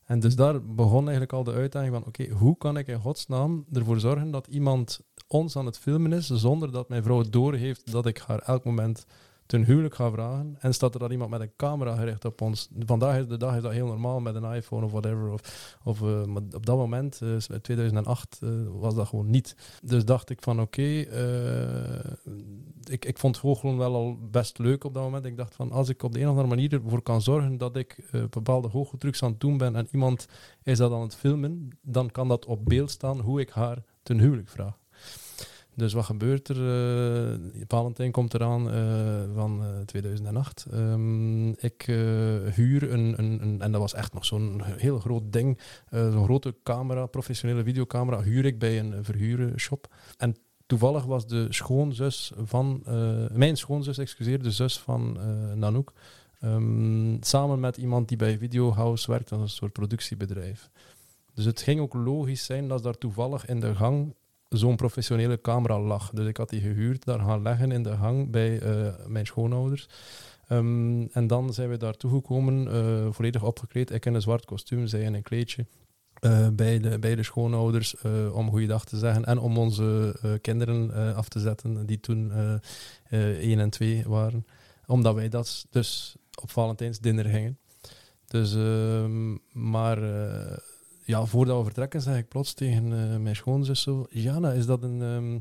S3: En dus daar begon eigenlijk al de uitdaging van, oké, hoe kan ik in godsnaam ervoor zorgen dat iemand ons aan het filmen is, zonder dat mijn vrouw doorheeft dat ik haar elk moment ten huwelijk ga vragen. En staat er dan iemand met een camera gericht op ons. Vandaag is de dag is dat heel normaal met een iPhone of whatever. Of, eh, maar op dat moment, eh, 2008, eh, was dat gewoon niet. Dus dacht ik van oké, eh, ik, ik vond goochelen wel al best leuk op dat moment. Ik dacht van als ik op de een of andere manier ervoor kan zorgen dat ik eh, bepaalde goocheltrucs aan het doen ben en iemand is dat aan het filmen, dan kan dat op beeld staan hoe ik haar ten huwelijk vraag. Dus wat gebeurt er? eh Valentijn komt eraan eh, van eh, 2008. Ehm, ik eh, huur een, en dat was echt nog zo'n heel groot ding, eh, zo'n grote camera, professionele videocamera, huur ik bij een verhuurshop. En toevallig was de schoonzus van, eh, mijn schoonzus, excuseer, de zus van eh Nanook, ehm, samen met iemand die bij Videohouse werkt, dat is een soort productiebedrijf. Dus het ging ook logisch zijn dat daar toevallig in de gang zo'n professionele camera lag. Dus ik had die gehuurd, daar gaan leggen in de gang bij eh, mijn schoonouders. Ehm, en dan zijn we daar toegekomen, eh volledig opgekleed. Ik in een zwart kostuum, zij in een kleedje. eh, bij, de, bij de schoonouders eh, om goeiedag te zeggen en om onze kinderen af te zetten, die toen eh eh, één en twee waren. Omdat wij dat dus op Valentijnsdinner gingen. Dus, ehm, maar ja, voordat we vertrekken, zeg ik plots tegen eh, mijn schoonzus zo... Jana, is dat een, ehm,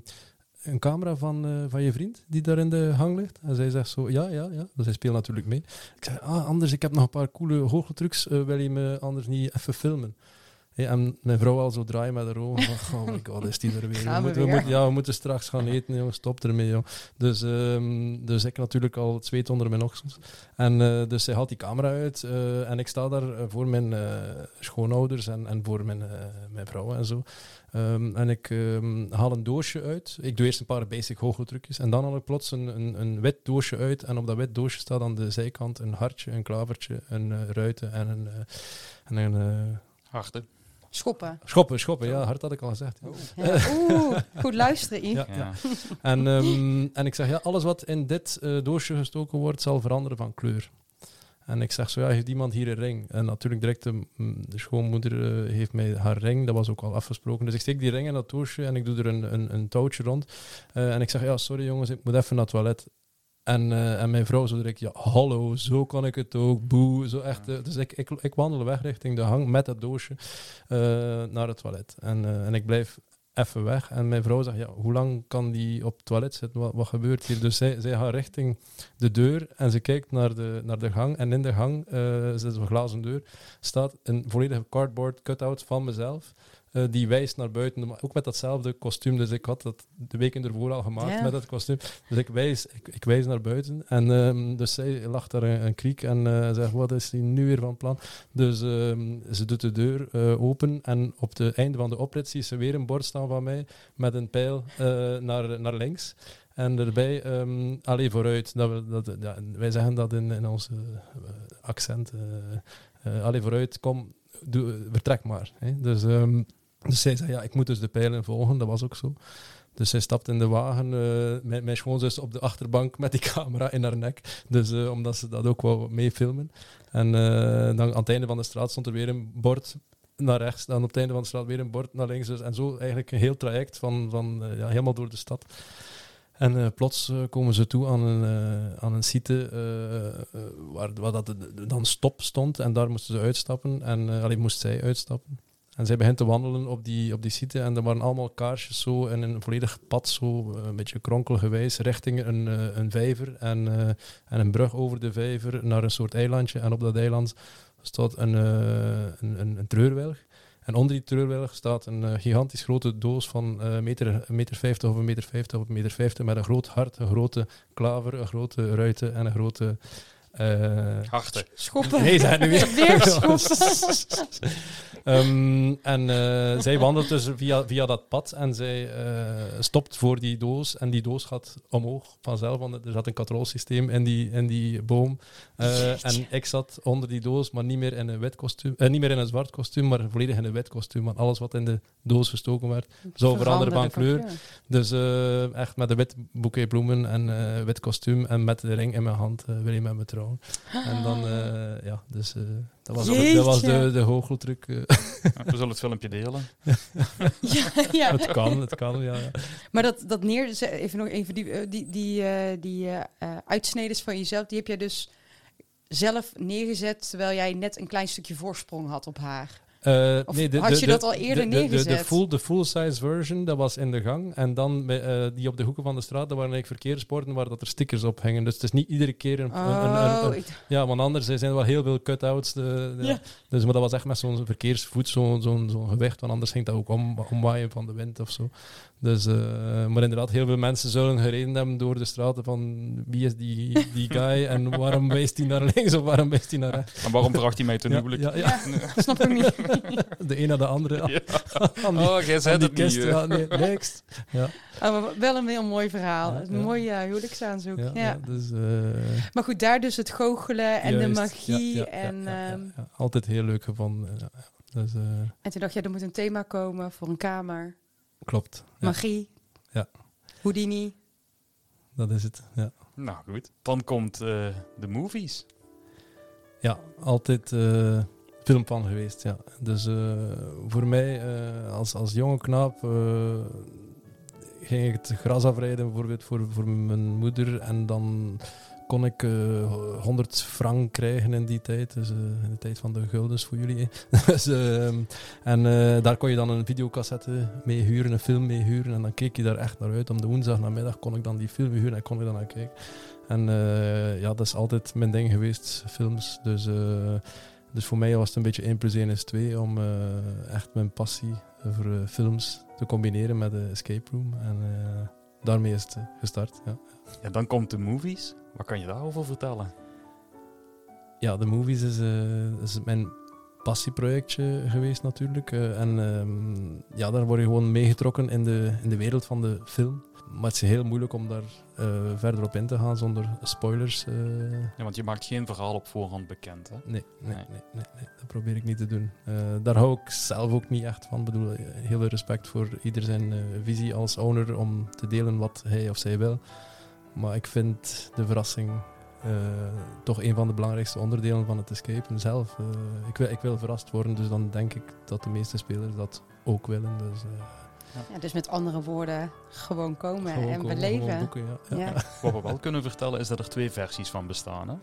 S3: een camera van, eh, van je vriend die daar in de hang ligt? En zij zegt zo, ja, ja, ja. Dus hij speelt natuurlijk mee. Ik zeg, ah, anders, ik heb nog een paar coole goocheltrucs. eh, wil je me anders niet even filmen? Hey, en mijn vrouw al zo draaien met haar ogen. [LAUGHS] Oh my god, is die er weer? We moeten, we
S2: weer?
S3: moeten, ja, we moeten straks gaan eten, joh. stop ermee. Joh. Dus, ehm, dus ik natuurlijk al het zweet onder mijn oksels. En eh, dus zij haalt die camera uit eh, en ik sta daar eh, voor mijn eh, schoonouders en, en voor mijn, eh, mijn vrouw en zo. Ehm, en ik ehm, haal een doosje uit. Ik doe eerst een paar basic hoogtrucjes en dan haal ik plots een, een, een wit doosje uit. En op dat wit doosje staat aan de zijkant een hartje, een klavertje, een ruiten en een, en een eh,
S1: Harten.
S2: Schoppen.
S3: schoppen. Schoppen, ja, hart had ik al gezegd. ja.
S2: Ja. Oeh, goed luisteren, Yves.
S3: Ja,
S1: Ja.
S3: En, ehm, en ik zeg, ja, alles wat in dit eh, doosje gestoken wordt, zal veranderen van kleur. En ik zeg zo, ja, heeft iemand hier een ring? En natuurlijk direct de, mm, de schoonmoeder eh, heeft mij haar ring, dat was ook al afgesproken. Dus ik steek die ring in dat doosje en ik doe er een, een, een touwtje rond. Eh, en ik zeg, ja, sorry jongens, ik moet even naar het toilet. En, eh, en mijn vrouw zo direct, ja, hallo, zo kan ik het ook, boe. Zo echt, eh, dus ik, ik, ik wandel weg richting de hang met dat doosje eh, naar het toilet. En, en ik blijf even weg. En mijn vrouw zegt, ja, hoe lang kan die op het toilet zitten? Wat, wat gebeurt hier? Dus zij, zij gaat richting de deur en ze kijkt naar de, naar de gang. En in de gang, eh zit een glazen deur, staat een volledige cardboard cutout van mezelf. Eh, die wijst naar buiten, maar ook met datzelfde kostuum. Dus ik had dat de weken ervoor al gemaakt
S2: Ja.
S3: met dat kostuum. Dus ik wijs, ik, ik wijs naar buiten. En ehm, dus zij lacht daar een, een kriek en eh, zegt, wat is hij nu weer van plan? Dus ehm, ze doet de deur eh, open en op het einde van de oprit ziet ze weer een bord staan van mij met een pijl naar, naar links. En erbij, ehm allee, vooruit. Dat we, dat, ja, wij zeggen dat in, in ons eh, accent. eh eh, allee, vooruit, kom, doe, vertrek maar. Hè. Dus, dus zij zei, ja, ik moet dus de pijlen volgen. Dat was ook zo. Dus zij stapt in de wagen, eh mijn, mijn schoonzus op de achterbank met die [LAUGHS] camera in haar nek. Dus eh, omdat ze dat ook wou meefilmen. En eh, dan aan het einde van de straat stond er weer een bord naar rechts. Dan op het einde van de straat weer een bord naar links. Dus, en zo eigenlijk een heel traject van, van ja, helemaal door de stad. En plots komen ze toe aan een, aan een site waar, waar dat dan stop stond. En daar moesten ze uitstappen. En alleen moest zij uitstappen. En zij begint te wandelen op die, op die site. En er waren allemaal kaarsjes zo in een volledig pad, zo eh, een beetje kronkelgewijs, richting een, eh, een vijver. En, eh, en een brug over de vijver naar een soort eilandje. En op dat eiland staat een, eh, een, een, een treurwilg. En onder die treurwilg staat een uh, gigantisch grote doos van uh, meter, meter 50 of een meter 50 of een meter 50 met een groot hart, een grote klaver, een grote ruiten en een grote... Uh,
S1: Harten.
S2: Schoppen.
S3: Nee, zijn nu weer.
S2: weer schoppen. [LAUGHS] [LAUGHS]
S3: um, en uh, zij wandelt dus via, via dat pad en zij stopt voor die doos. En die doos gaat omhoog vanzelf, want er zat een katrolsysteem in die, in die boom. en ik zat onder die doos, maar niet meer in een wit kostuum, niet meer in een zwart kostuum, maar volledig in een wit kostuum. Want alles wat in de doos gestoken werd, zou veranderen van kleur. Dus echt met een wit boeket bloemen en wit kostuum en met de ring in mijn hand wil je met me trouwen. En dan, ja, dus dat was, de, dat was de, de hoogloetruc.
S1: Ja, we zullen het filmpje delen. [LAUGHS]
S2: ja, ja.
S3: Het kan, het kan, ja. ja.
S2: Maar dat, dat neer, even nog even die, eh, die, die, uh, die uh, uitsneders van jezelf, die heb jij dus zelf neergezet terwijl jij net een klein stukje voorsprong had op haar.
S3: Uh,
S2: of
S3: nee, de,
S2: had je
S3: de,
S2: dat al eerder
S3: de,
S2: neergezet?
S3: De, de, full, de full-size version, dat was in de gang. En dan uh, die op de hoeken van de straat, dat waren eigenlijk verkeersborden waar dat er stickers op hingen. Dus het is niet iedere keer een...
S2: Oh,
S3: een, een, een
S2: ik...
S3: ja, want anders zijn er wel heel veel cut-outs. De, de,
S2: ja.
S3: Dus, maar dat was echt met zo'n verkeersvoet, zo'n zo, zo gewicht. Want anders ging dat ook om, omwaaien van de wind of zo. Dus, uh, maar inderdaad, heel veel mensen zullen gereden hebben door de straten van wie is die, die guy [LAUGHS] en waarom wijst hij naar links of waarom wijst hij naar rechts.
S1: En waarom bracht hij mij ten
S3: ja,
S1: huwelijk?
S3: Ja, ja.
S2: ja, snap ik niet. [LAUGHS]
S3: De een naar de andere.
S1: Ja. [LAUGHS]
S3: Die,
S1: oh, jij zei
S3: die
S1: het niet.
S3: Ja, nee, next. Ja.
S2: Oh, [LAUGHS] maar wel een heel mooi verhaal.
S3: Ja,
S2: een
S3: ja.
S2: mooi uh, huwelijksaanzoek. Ja,
S3: ja, dus, uh,
S2: maar goed, daar dus het goochelen en
S3: juist,
S2: de magie.
S3: ja,
S2: en, um,
S3: Altijd heel leuk gevonden. Dus, uh,
S2: en toen dacht je, er moet een thema komen voor een kamer.
S3: Klopt.
S2: Magie.
S3: Ja.
S2: Houdini.
S3: Dat is het, ja.
S1: Nou goed, dan komt uh, de movies.
S3: Ja, altijd uh, film van geweest, ja. Dus uh, voor mij als, als jonge knaap ging ik het gras afrijden bijvoorbeeld voor, voor mijn moeder en dan kon ik uh, 100 frank krijgen in die tijd. Dus in de tijd van de guldens voor jullie. [LAUGHS] dus, uh, en daar kon je dan een videocassette mee huren, een film mee huren. En dan keek je daar echt naar uit. Om de woensdag kon ik dan die film huren en kon ik dan naar kijken. En ja, dat is altijd mijn ding geweest, films. Dus, dus voor mij was het een beetje 1 plus 1 is 2 om echt mijn passie voor films te combineren met de escape room. En daarmee is het gestart. Ja.
S1: Ja, dan komt de movies. Wat kan je daarover vertellen?
S3: Ja, de movies is, is mijn passieprojectje geweest natuurlijk. Uh, en um, ja, daar word je gewoon meegetrokken in de, in de wereld van de film. Maar het is heel moeilijk om daar uh, verder op in te gaan zonder spoilers.
S1: Ja, want je maakt geen verhaal op voorhand bekend, hè?
S3: Nee, nee, nee. nee, nee, nee dat probeer ik niet te doen. daar hou ik zelf ook niet echt van. Ik bedoel, heel veel respect voor ieder zijn visie als owner om te delen wat hij of zij wil. Maar ik vind de verrassing uh, toch een van de belangrijkste onderdelen van het escapen zelf. Uh, ik, wil, ik wil verrast worden, dus dan denk ik dat de meeste spelers dat ook willen. Dus, uh,
S2: ja. Ja, dus met andere woorden, gewoon komen
S3: gewoon
S2: en
S3: komen,
S2: beleven.
S3: Boeken, ja.
S2: Ja.
S1: Wat we wel kunnen vertellen is dat er twee versies van bestaan. Hè?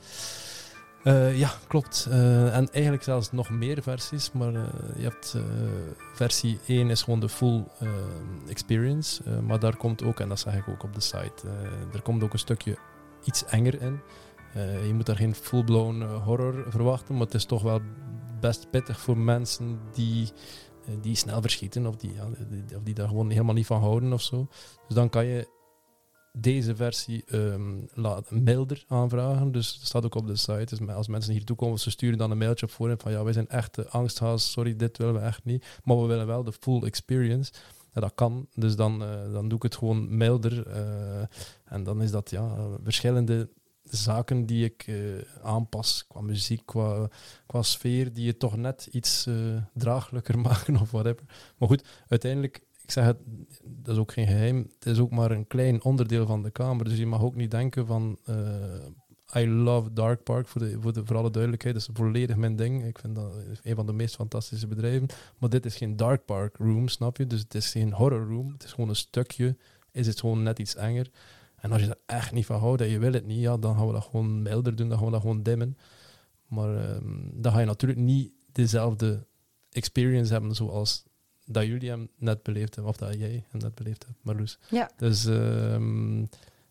S3: Uh, ja, klopt. Uh, en eigenlijk zelfs nog meer versies, maar uh, je hebt versie 1 is gewoon de full experience, maar daar komt ook, en dat zeg ik ook op de site, er komt ook een stukje iets enger in. Je moet daar geen full-blown horror verwachten, maar het is toch wel best pittig voor mensen die eh, die snel verschieten of die, ja, of die daar gewoon helemaal niet van houden of zo. Dus dan kan je deze versie laten, milder aanvragen. Dus dat staat ook op de site. Dus als mensen hier toe komen, ze sturen dan een mailtje op voorhand van ja, wij zijn echt angsthaas, sorry, dit willen we echt niet. Maar we willen wel de full experience. Dat kan. Dus dan, eh, dan doe ik het gewoon milder. eh, en dan is dat ja, verschillende zaken die ik eh, aanpas qua muziek, qua, qua sfeer, die je toch net iets eh, draaglijker [LAUGHS] maken of whatever. Maar goed, uiteindelijk, ik zeg het, dat is ook geen geheim, het is ook maar een klein onderdeel van de kamer. Dus je mag ook niet denken van, eh, I love Dark Park, voor, de, voor, de, voor alle duidelijkheid, dat is volledig mijn ding. Ik vind dat een van de meest fantastische bedrijven. Maar dit is geen Dark Park room, snap je? Dus het is geen horror room, het is gewoon een stukje, is het gewoon net iets enger. En als je er echt niet van houdt en je wil het niet, ja, dan gaan we dat gewoon milder doen, dan gaan we dat gewoon dimmen. Maar ehm, dan ga je natuurlijk niet dezelfde experience hebben zoals dat jullie hem net beleefd hebben, of dat jij hem net beleefd hebt, Marloes.
S2: Ja.
S3: Dus ehm,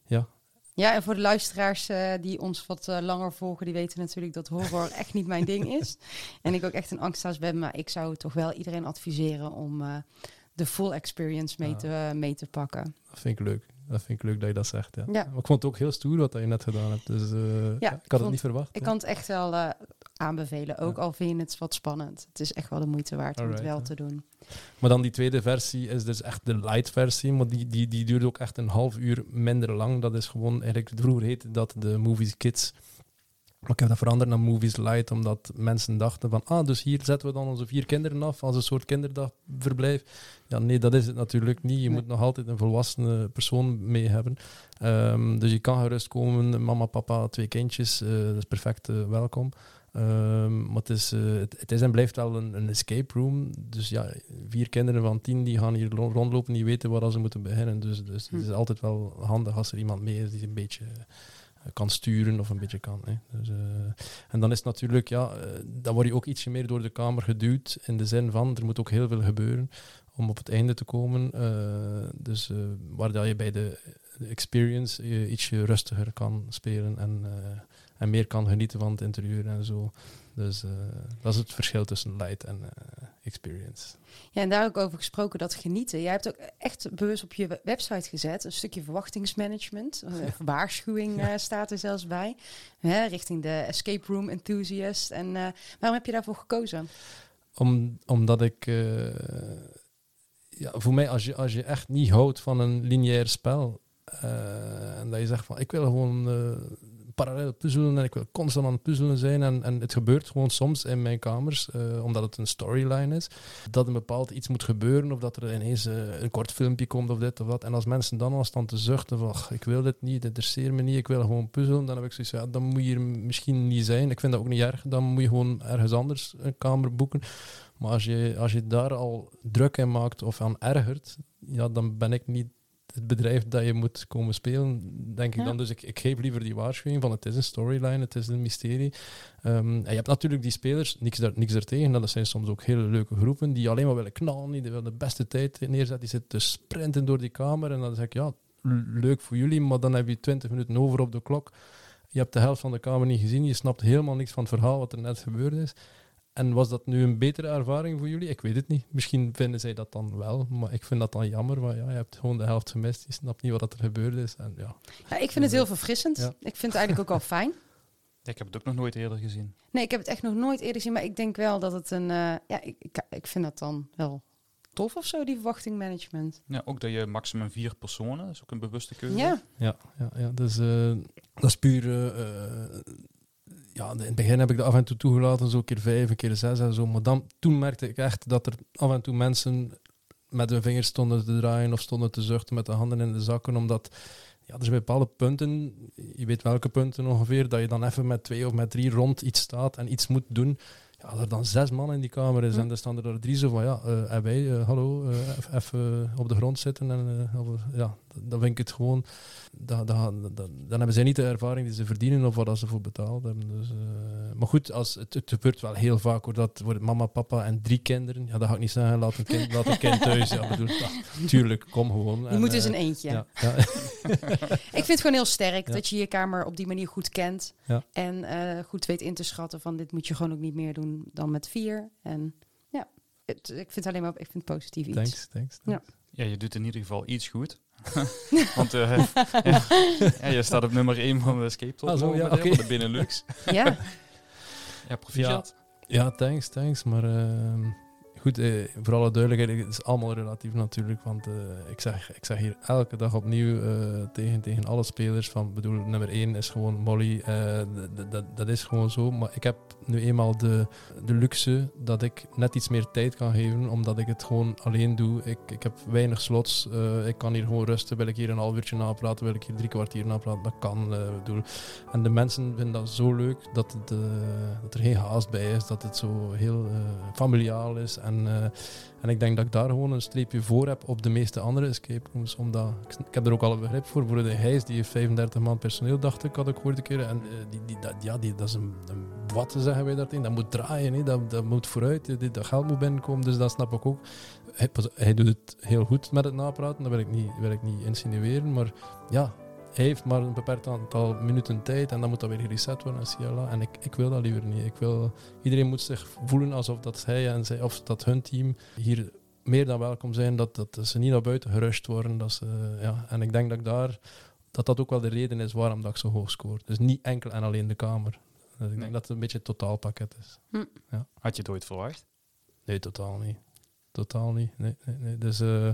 S3: ja,
S2: Ja, en voor de luisteraars eh, die ons wat eh, langer volgen, die weten natuurlijk dat horror echt niet mijn ding is. [LAUGHS] En ik ook echt een angsthaas ben, maar ik zou toch wel iedereen adviseren om eh, de full experience mee,
S3: Ja.
S2: te, mee te pakken.
S3: dat vind ik leuk. Dat vind ik leuk dat je dat zegt. Ja.
S2: Ja.
S3: Maar ik vond het ook heel stoer wat je net gedaan hebt. Dus eh,
S2: Ja,
S3: ik
S2: ik
S3: had het
S2: vond-
S3: niet verwacht.
S2: Ik kan het echt wel eh, aanbevelen, ook al vind je het wat spannend. Het is echt wel de moeite waard om het wel te doen.
S3: Maar dan die tweede versie is dus echt de light versie, maar die, die, die duurt ook echt een half uur minder lang. Dat is gewoon, eigenlijk, vroeger heette dat de Movies Kids. Maar ik heb dat veranderd naar Movies Light, omdat mensen dachten van, ah, dus hier zetten we dan onze vier kinderen af als een soort kinderdagverblijf. Ja, nee, dat is het natuurlijk niet. Je
S2: Nee.
S3: moet nog altijd een volwassene persoon mee hebben. Ehm, dus je kan gerust komen, mama, papa, twee kindjes, eh, dat is perfect eh, welkom. Ehm, maar het is, eh, het, het is en blijft wel een, een escape room. Dus ja, vier kinderen van tien die gaan hier ro- rondlopen, die weten waar ze moeten beginnen. Dus, dus het is
S2: Hm.
S3: altijd wel handig als er iemand mee is die een beetje kan sturen of een beetje kan. Hè. Dus, eh, en dan is natuurlijk, ja, eh, dan word je ook ietsje meer door de kamer geduwd. In de zin van, er moet ook heel veel gebeuren om op het einde te komen. Eh, dus waar je bij de, experience ietsje rustiger kan spelen en, en meer kan genieten van het interieur en zo. Dus eh, dat is het verschil tussen light en eh, experience.
S2: Ja, en daar ook over gesproken, dat genieten. Jij hebt ook echt bewust op je we- website gezet, een stukje verwachtingsmanagement. [LAUGHS] Een waarschuwing eh, staat er zelfs bij, hè, richting de escape room enthusiast. En eh, waarom heb je daarvoor gekozen?
S3: Om, omdat ik... eh, ja, voor mij, als je, als je echt niet houdt van een lineair spel... eh, en dat je zegt van, ik wil gewoon eh, parallel puzzelen en ik wil constant aan het puzzelen zijn. En, en het gebeurt gewoon soms in mijn kamers, eh, omdat het een storyline is, dat een bepaald iets moet gebeuren of dat er ineens eh, een kort filmpje komt of dit of dat. En als mensen dan al staan te zuchten van, "Ach, ik wil dit niet, dit interesseert me niet, ik wil gewoon puzzelen, dan heb ik zoiets ja, dan moet je er misschien niet zijn. Ik vind dat ook niet erg, dan moet je gewoon ergens anders een kamer boeken. Maar als je, als je daar al druk in maakt of aan ergert, ja, dan ben ik niet het bedrijf dat je moet komen spelen, denk ik
S2: Ja.
S3: dan. Dus ik, ik geef liever die waarschuwing van het is een storyline, het is een mysterie. Ehm, en je hebt natuurlijk die spelers, niks, daar, niks ertegen, dat zijn soms ook hele leuke groepen, die alleen maar willen knallen, die willen de beste tijd neerzetten, die zitten te sprinten door die kamer en dan zeg ik, ja, leuk voor jullie, maar dan heb je 20 minuten over op de klok. Je hebt de helft van de kamer niet gezien, je snapt helemaal niks van het verhaal wat er net gebeurd is. En was dat nu een betere ervaring voor jullie? Ik weet het niet. Misschien vinden zij dat dan wel, maar ik vind dat dan jammer. Want ja, je hebt gewoon de helft gemist. Je snapt niet wat er gebeurd is. En ja,
S2: Ja, ik vind het heel verfrissend.
S3: Ja.
S2: Ik vind het eigenlijk ook wel [LAUGHS] fijn.
S1: Ik heb het ook nog nooit eerder gezien.
S2: Nee, ik heb het echt nog nooit eerder gezien, maar ik denk wel dat het een... eh, ja, ik, ik, ik vind dat dan wel tof of zo, die verwachtingmanagement.
S1: Ja, ook dat je maximum vier personen, dat is ook een bewuste keuze.
S2: Ja,
S3: ja, ja, ja dus eh, dat is puur... eh, ja, in het begin heb ik dat af en toe toegelaten, zo een keer vijf, een keer zes en zo. Maar dan, toen merkte ik echt dat er af en toe mensen met hun vingers stonden te draaien of stonden te zuchten met de handen in de zakken, omdat ja, er zijn bepaalde punten, je weet welke punten ongeveer, dat je dan even met twee of met drie rond iets staat en iets moet doen. Ja, als er dan zes man in die kamer is
S2: Hm.
S3: en er staan er drie zo van, ja, eh, en wij, eh, hallo, eh, even op de grond zitten. En, ja, dan vind ik het gewoon, dat, dat, dat- dan hebben zij niet de ervaring die ze verdienen of waar ze voor betaald hebben. Dus, eh, maar goed, als, het, het gebeurt wel heel vaak hoor, dat wordt mama, papa en drie kinderen. Ja, dat ga ik niet zeggen, laat een kind, laat een kind thuis. Ja, bedoel, ja, tuurlijk, kom gewoon.
S2: je
S3: En,
S2: moet dus
S3: eh,
S2: in eentje.
S3: ja, ja. [LAUGHS]
S2: Ik vind het gewoon heel sterk
S3: Ja.
S2: dat je je kamer op die manier goed kent.
S3: Ja.
S2: En eh, goed weet in te schatten van dit moet je gewoon ook niet meer doen dan met vier. En het, ik vind het alleen maar ik vind het positief iets.
S3: Thanks, thanks.
S2: Ja.
S1: Ja, je doet in ieder geval iets goed. [LAUGHS] Want eh, [LAUGHS] ja, ja, je staat op nummer 1 van de escape top
S3: Ah, zo, ja,
S1: de Benelux.
S2: Ja,
S1: Ja, proficiat.
S3: Ja, thanks, thanks. Maar ehm, goed, eh, voor alle duidelijkheid, het is allemaal relatief natuurlijk. Want eh, ik, zeg, ik zeg hier elke dag opnieuw eh, tegen, tegen alle spelers van, bedoel, nummer 1 is gewoon Molly. eh, dat, is gewoon zo. Maar ik heb nu eenmaal de, de luxe dat ik net iets meer tijd kan geven, omdat ik het gewoon alleen doe. Ik, ik heb weinig slots. eh, ik kan hier gewoon rusten. Wil ik hier een half uurtje napraten, wil ik hier drie kwartier napraten, dat kan. eh, bedoel. En de mensen vinden dat zo leuk dat, dat er geen haast bij is, dat het zo heel familiaal is. En, eh, en ik denk dat ik daar gewoon een streepje voor heb op de meeste andere escape rooms. Omdat, ik, heb er ook al een begrip voor. Voor de Heijs, die heeft 35 man personeel, dacht ik, had ik gehoord een keer. En eh, die, die, dat, ja, die, dat is een, een wat zeggen wij daartegen. Dat moet draaien, hè. Dat, dat moet vooruit. Dat, dat geld moet binnenkomen, dus dat snap ik ook. Hij, hij doet het heel goed met het napraten, dat wil ik niet, wil ik niet insinueren. Maar ja, heeft maar een beperkt aantal minuten tijd en dan moet dat weer gereset worden en. En ik, ik wil dat liever niet. Ik wil, iedereen moet zich voelen alsof dat hij en zij, of dat hun team hier meer dan welkom zijn. Dat, dat ze niet naar buiten gerust worden. Dat ze, ja. En ik denk dat ik daar, dat dat ook wel de reden is waarom dat ik zo hoog scoor. Dus niet enkel en alleen de kamer. Dus ik
S1: Nee.
S3: denk dat het een beetje het totaalpakket is.
S1: Had je het ooit verwacht?
S3: Nee, totaal niet. Totaal niet. Nee, nee, nee. Dus, eh,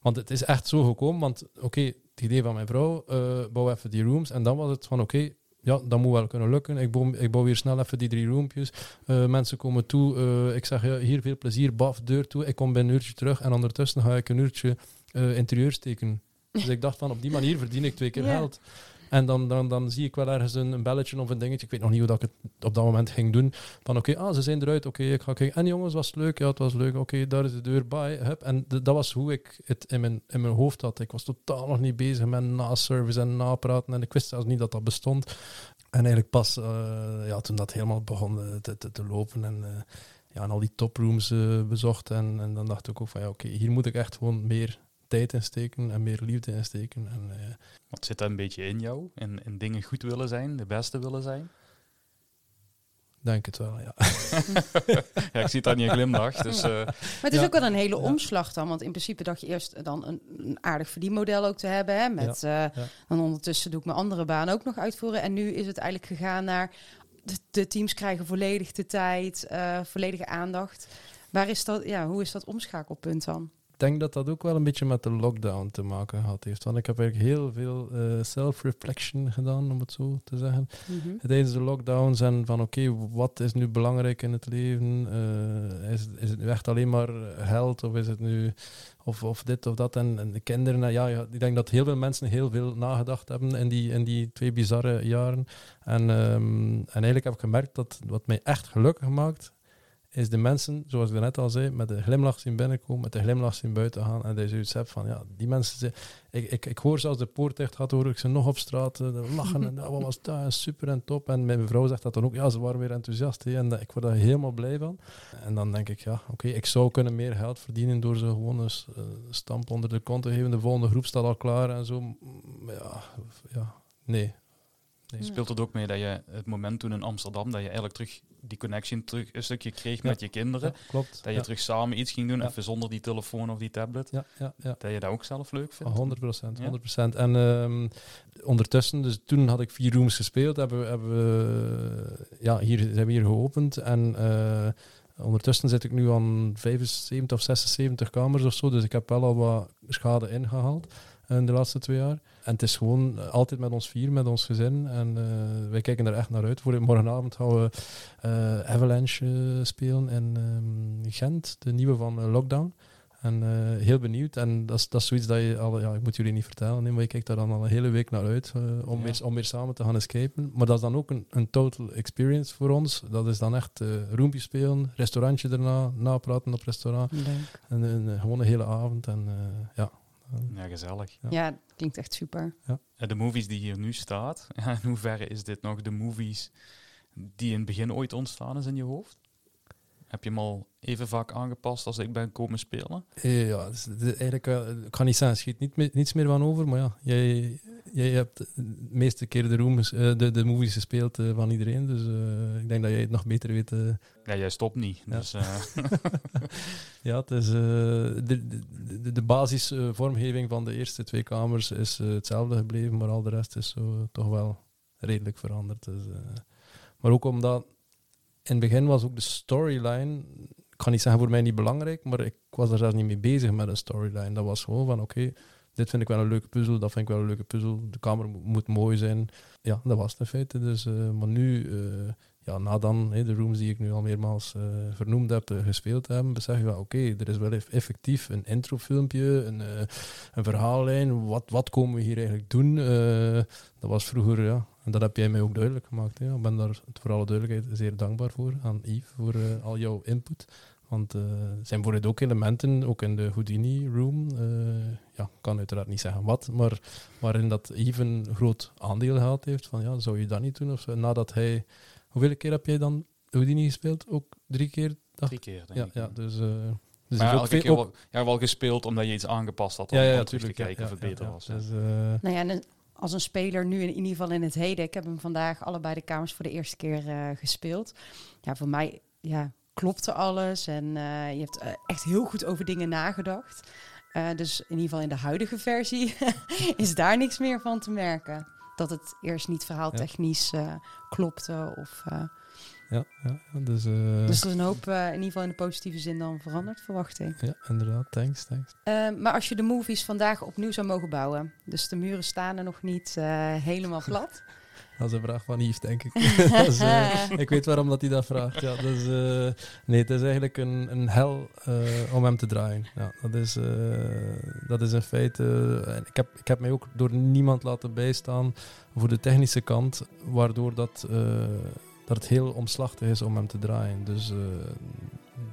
S3: want het is echt zo gekomen. Want oké, het idee van mijn vrouw, eh bouw even die rooms. En dan was het van oké, ja, dat moet wel kunnen lukken. Ik bouw, ik bouw hier snel even die drie roompjes. Eh, mensen komen toe. eh, ik zeg, ja, hier veel plezier, baf, deur toe. Ik kom binnen een uurtje terug. En ondertussen ga ik een uurtje eh, interieur steken. Dus ik dacht van, op die manier verdien ik twee keer geld. En dan, dan, dan zie ik wel ergens een, een belletje of een dingetje. Ik weet nog niet hoe dat ik het op dat moment ging doen. Van oké, ah, ze zijn eruit. Oké, ik ga kijken. En jongens, was het leuk? Ja, het was leuk. Oké, daar is de deur. Bye. Hup. En dat was hoe ik het in mijn, in mijn hoofd had. Ik was totaal nog niet bezig met na-service en napraten. En ik wist zelfs niet dat dat bestond. En eigenlijk pas eh, ja, toen dat helemaal begon eh, te, te, te lopen. En, eh, ja, en al die toprooms bezocht. En, en dan dacht ik ook van ja, oké, hier moet ik echt gewoon meer tijd in steken en meer liefde in steken. En, eh,
S1: Wat zit dat een beetje in jou? In, in dingen goed willen zijn, de beste willen zijn?
S3: denk het wel, ja. [LAUGHS]
S1: ja, ik zie het aan je glimlach. Dus eh,
S2: Maar het is
S3: Ja.
S2: ook wel een hele omslag dan. Want in principe dacht je eerst dan een, een aardig verdienmodel ook te hebben. Hè, met, eh, Dan ondertussen doe ik mijn andere baan ook nog uitvoeren. En nu is het eigenlijk gegaan naar... De, de teams krijgen volledig de tijd, eh, volledige aandacht. Waar is dat, ja, hoe is dat omschakelpunt dan?
S3: Ik denk dat dat ook wel een beetje met de lockdown te maken gehad heeft. Want ik heb eigenlijk heel veel eh, self-reflection gedaan, om het zo te zeggen.
S2: Mhm.
S3: Tijdens de lockdowns en van oké, wat is nu belangrijk in het leven? Eh, is, is het nu echt alleen maar geld of is het nu of, of dit of dat? En, en de kinderen, ja, ja, ik denk dat heel veel mensen heel veel nagedacht hebben in die, in die twee bizarre jaren. En, ehm, en eigenlijk heb ik gemerkt dat wat mij echt gelukkig maakt, is de mensen, zoals ik net al zei, met de glimlach zien binnenkomen, met de glimlach zien buiten gaan. En dat je zoiets hebt van, ja, die mensen... ze- Ik, ik, ik hoor zelfs de poort dicht hoor ik ze nog op straat eh, lachen. En, "Ah, wat was dat? Super en top. En mijn vrouw zegt dat dan ook. Ja, ze waren weer enthousiast. hè. En dat- ik word daar helemaal blij van. En dan denk ik, ja, oké, ik zou kunnen meer geld verdienen door ze gewoon een eh, stamp onder de kont te geven. De volgende groep staat al klaar en zo. Mm, Ja, ja nee. Nee.
S1: speelt het ook mee dat je het moment toen in Amsterdam, dat je eigenlijk terug die connection terug een stukje kreeg
S3: Ja.
S1: met je kinderen.
S3: Ja, klopt.
S1: Dat je
S3: ja.
S1: terug samen iets ging doen,
S3: Ja.
S1: even zonder die telefoon of die tablet.
S3: Ja, ja, ja.
S1: Dat je dat ook zelf leuk vindt.
S3: 100 procent,
S1: Ja?
S3: 100 procent. En ehm, ondertussen, dus toen had ik vier rooms gespeeld, hebben we, hebben we ja, hier zijn we hier geopend en eh, ondertussen zit ik nu aan 75 of 76 kamers of zo, dus ik heb wel al wat schade ingehaald in de laatste twee jaar. En het is gewoon eh, altijd met ons vier, met ons gezin. En eh, wij kijken er echt naar uit. Voor morgenavond gaan we eh, Avalanche eh, spelen in ehm, Gent, de nieuwe van eh, Lockdown. En eh, heel benieuwd. En dat is, dat is zoiets dat je al, ja, ik moet jullie niet vertellen, nee, maar je kijkt daar dan al een hele week naar uit eh, om,
S1: Ja.
S3: weer, om weer samen te gaan escapen. Maar dat is dan ook een, een total experience voor ons. Dat is dan echt eh roompje spelen, restaurantje daarna, napraten op restaurant.
S2: Leuk.
S3: En een- gewoon een hele avond. En eh, ja.
S1: Ja, gezellig.
S3: Ja.
S2: Ja, klinkt echt super.
S1: Ja, de movies die hier nu staat, [LAUGHS] ja, in hoeverre is dit nog de movies die in het begin ooit ontstaan is in je hoofd? Heb je hem al even vaak aangepast als ik ben komen spelen?
S3: Eh, ja, dus, eigenlijk, eh, ik kan niet zeggen, er schiet niet, niets meer van over, maar ja, jij, jij hebt de meeste keer de, rooms, uh, de, de movies gespeeld uh, van iedereen. Dus uh, ik denk dat jij het nog beter weet.
S1: Ja, jij stopt niet.
S3: Ja,
S1: Dus, [LAUGHS]
S3: ja het is, de, de, de basisvormgeving van de eerste twee kamers is hetzelfde gebleven, maar al de rest is zo toch wel redelijk veranderd. Dus, maar ook omdat in het begin was ook de storyline ik ga niet zeggen voor mij niet belangrijk, maar ik was daar zelfs niet mee bezig met een storyline. Dat was gewoon van oké, dit vind ik wel een leuke puzzel, dat vind ik wel een leuke puzzel. De kamer moet mooi zijn. Ja, dat was het in feite. Dus, uh, maar nu, uh, ja, na dan de rooms die ik nu al meermaals uh, vernoemd heb, gespeeld hebben, besef je wel, oké, er is wel effectief een introfilmpje, een, een verhaallijn. Wat, wat komen we hier eigenlijk doen? dat was vroeger, ja, en dat heb jij mij ook duidelijk gemaakt. Ik ben daar voor alle duidelijkheid zeer dankbaar voor aan Yves, voor al jouw input. Want er zijn bijvoorbeeld ook elementen, ook in de Houdini Room, uh, ja, kan uiteraard niet zeggen wat, maar waarin dat even een groot aandeel gehad heeft. Van ja, zou je dat niet doen? Of? Nadat hij, hoeveel keer heb jij dan Houdini gespeeld? Ook drie keer?
S1: Dacht? Drie keer, denk
S3: ja,
S1: ik.
S3: Ja, dus, uh, dus
S1: maar elke keer wel, ja, wel gespeeld omdat je iets aangepast had om,
S3: ja, ja,
S1: om terug te kijken
S3: ja,
S1: of het beter was.
S3: Dus,
S2: nou ja, en als een speler nu in, in ieder geval in het heden, ik heb hem vandaag allebei de kamers voor de eerste keer uh, gespeeld. Ja, voor mij, ja, klopte alles en uh, je hebt uh, echt heel goed over dingen nagedacht. Uh, dus in ieder geval in de huidige versie [LAUGHS] is daar niks meer van te merken. Dat het eerst niet verhaaltechnisch ja. klopte of...
S3: ja, ja, dus...
S2: dus er is een hoop in ieder geval in de positieve zin dan veranderd, verwacht ik.
S3: Ja, inderdaad. Thanks, thanks.
S2: maar als je de movies vandaag opnieuw zou mogen bouwen... dus de muren staan er nog niet helemaal plat... [LAUGHS]
S3: Is een vraag van Yves, denk ik. [LAUGHS] uh, ik weet waarom dat hij dat vraagt. Ja, uh, nee, het is eigenlijk een, een hel uh, om hem te draaien. Ja, dat, is, dat is in feite... ik, heb, ik heb mij ook door niemand laten bijstaan voor de technische kant, waardoor dat, dat het heel omslachtig is om hem te draaien. Dus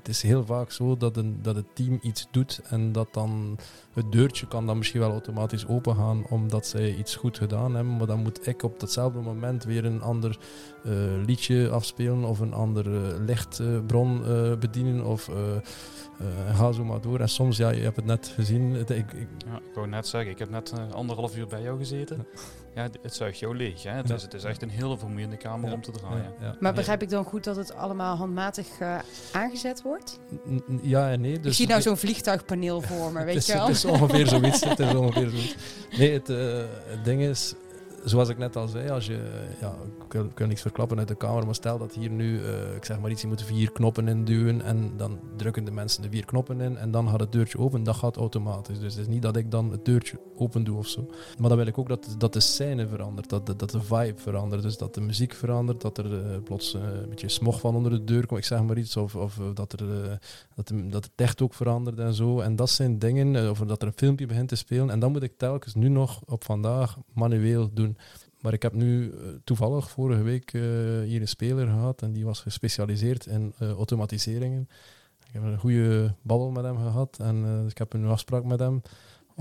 S3: het is heel vaak zo dat, een, dat het team iets doet en dat dan het deurtje kan dan misschien wel automatisch opengaan omdat zij iets goed gedaan hebben. Maar dan moet ik op datzelfde moment weer een ander uh, liedje afspelen of een andere lichtbron uh, bedienen of ga zo maar door. En soms, ja, je hebt het net gezien. Het, ik, ik,
S1: ja, ik wou net zeggen, ik heb net anderhalf uur bij jou gezeten. Ja, het zuigt jou leeg. Hè? Het, is, het is echt een hele vermoeiende kamer ja. om te draaien.
S2: Ja, maar begrijp ik dan goed dat het allemaal handmatig uh, aangezet wordt?
S3: N ja en nee. Dus
S2: ik zie nou zo'n vliegtuigpaneel voor me, [LAUGHS] weet
S3: is,
S2: je wel?
S3: Het is ongeveer zoiets. het is ongeveer zoiets. Nee, het, uh, het ding is, zoals ik net al zei, als je, ja, ik wil niks verklappen uit de kamer, maar stel dat hier nu, uh, ik zeg maar iets, je moet vier knoppen induwen en dan drukken de mensen de vier knoppen in en dan gaat het deurtje open. Dat gaat automatisch. Dus het is niet dat ik dan het deurtje open doe of zo. Maar dan wil ik ook dat, dat de scène verandert, dat de, dat de vibe verandert, dus dat de muziek verandert, dat er uh, plots uh, een beetje smog van onder de deur komt, ik zeg maar iets, of, of dat, er, dat, de, dat het echt ook verandert en zo. En dat zijn dingen, of dat er een filmpje begint te spelen en dan moet ik telkens nu nog op vandaag manueel doen. Maar ik heb nu uh, toevallig vorige week uh, hier een speler gehad en die was gespecialiseerd in uh, automatiseringen. Ik heb een goede babbel met hem gehad en ik heb een afspraak met hem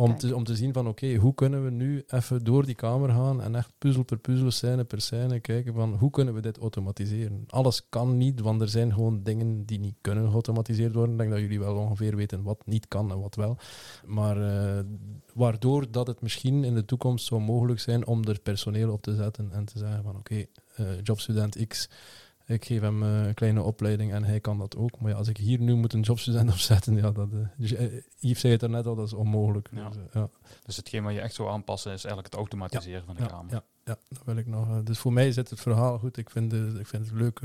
S3: om, te, om te zien van oké, okay, hoe kunnen we nu even door die kamer gaan en echt puzzel per puzzel, scène per scène kijken van hoe kunnen we dit automatiseren. Alles kan niet, want er zijn gewoon dingen die niet kunnen geautomatiseerd worden. Ik denk dat jullie wel ongeveer weten wat niet kan en wat wel. Maar uh, waardoor dat het misschien in de toekomst zou mogelijk zijn om er personeel op te zetten en te zeggen van oké, okay, uh, jobstudent X ik geef hem uh, een kleine opleiding en hij kan dat ook. Maar ja, als ik hier nu moet een jobstudent [LAUGHS] opzetten, ja, dat, uh, Yves zei het er net al, dat is onmogelijk.
S1: Ja.
S3: Dus, ja.
S1: dus hetgeen wat je echt zou aanpassen is eigenlijk het automatiseren
S3: ja,
S1: van de kamer.
S3: Ja, ja, dat wil ik nog. dus voor mij zit het verhaal goed. Ik vind, ik vind het leuk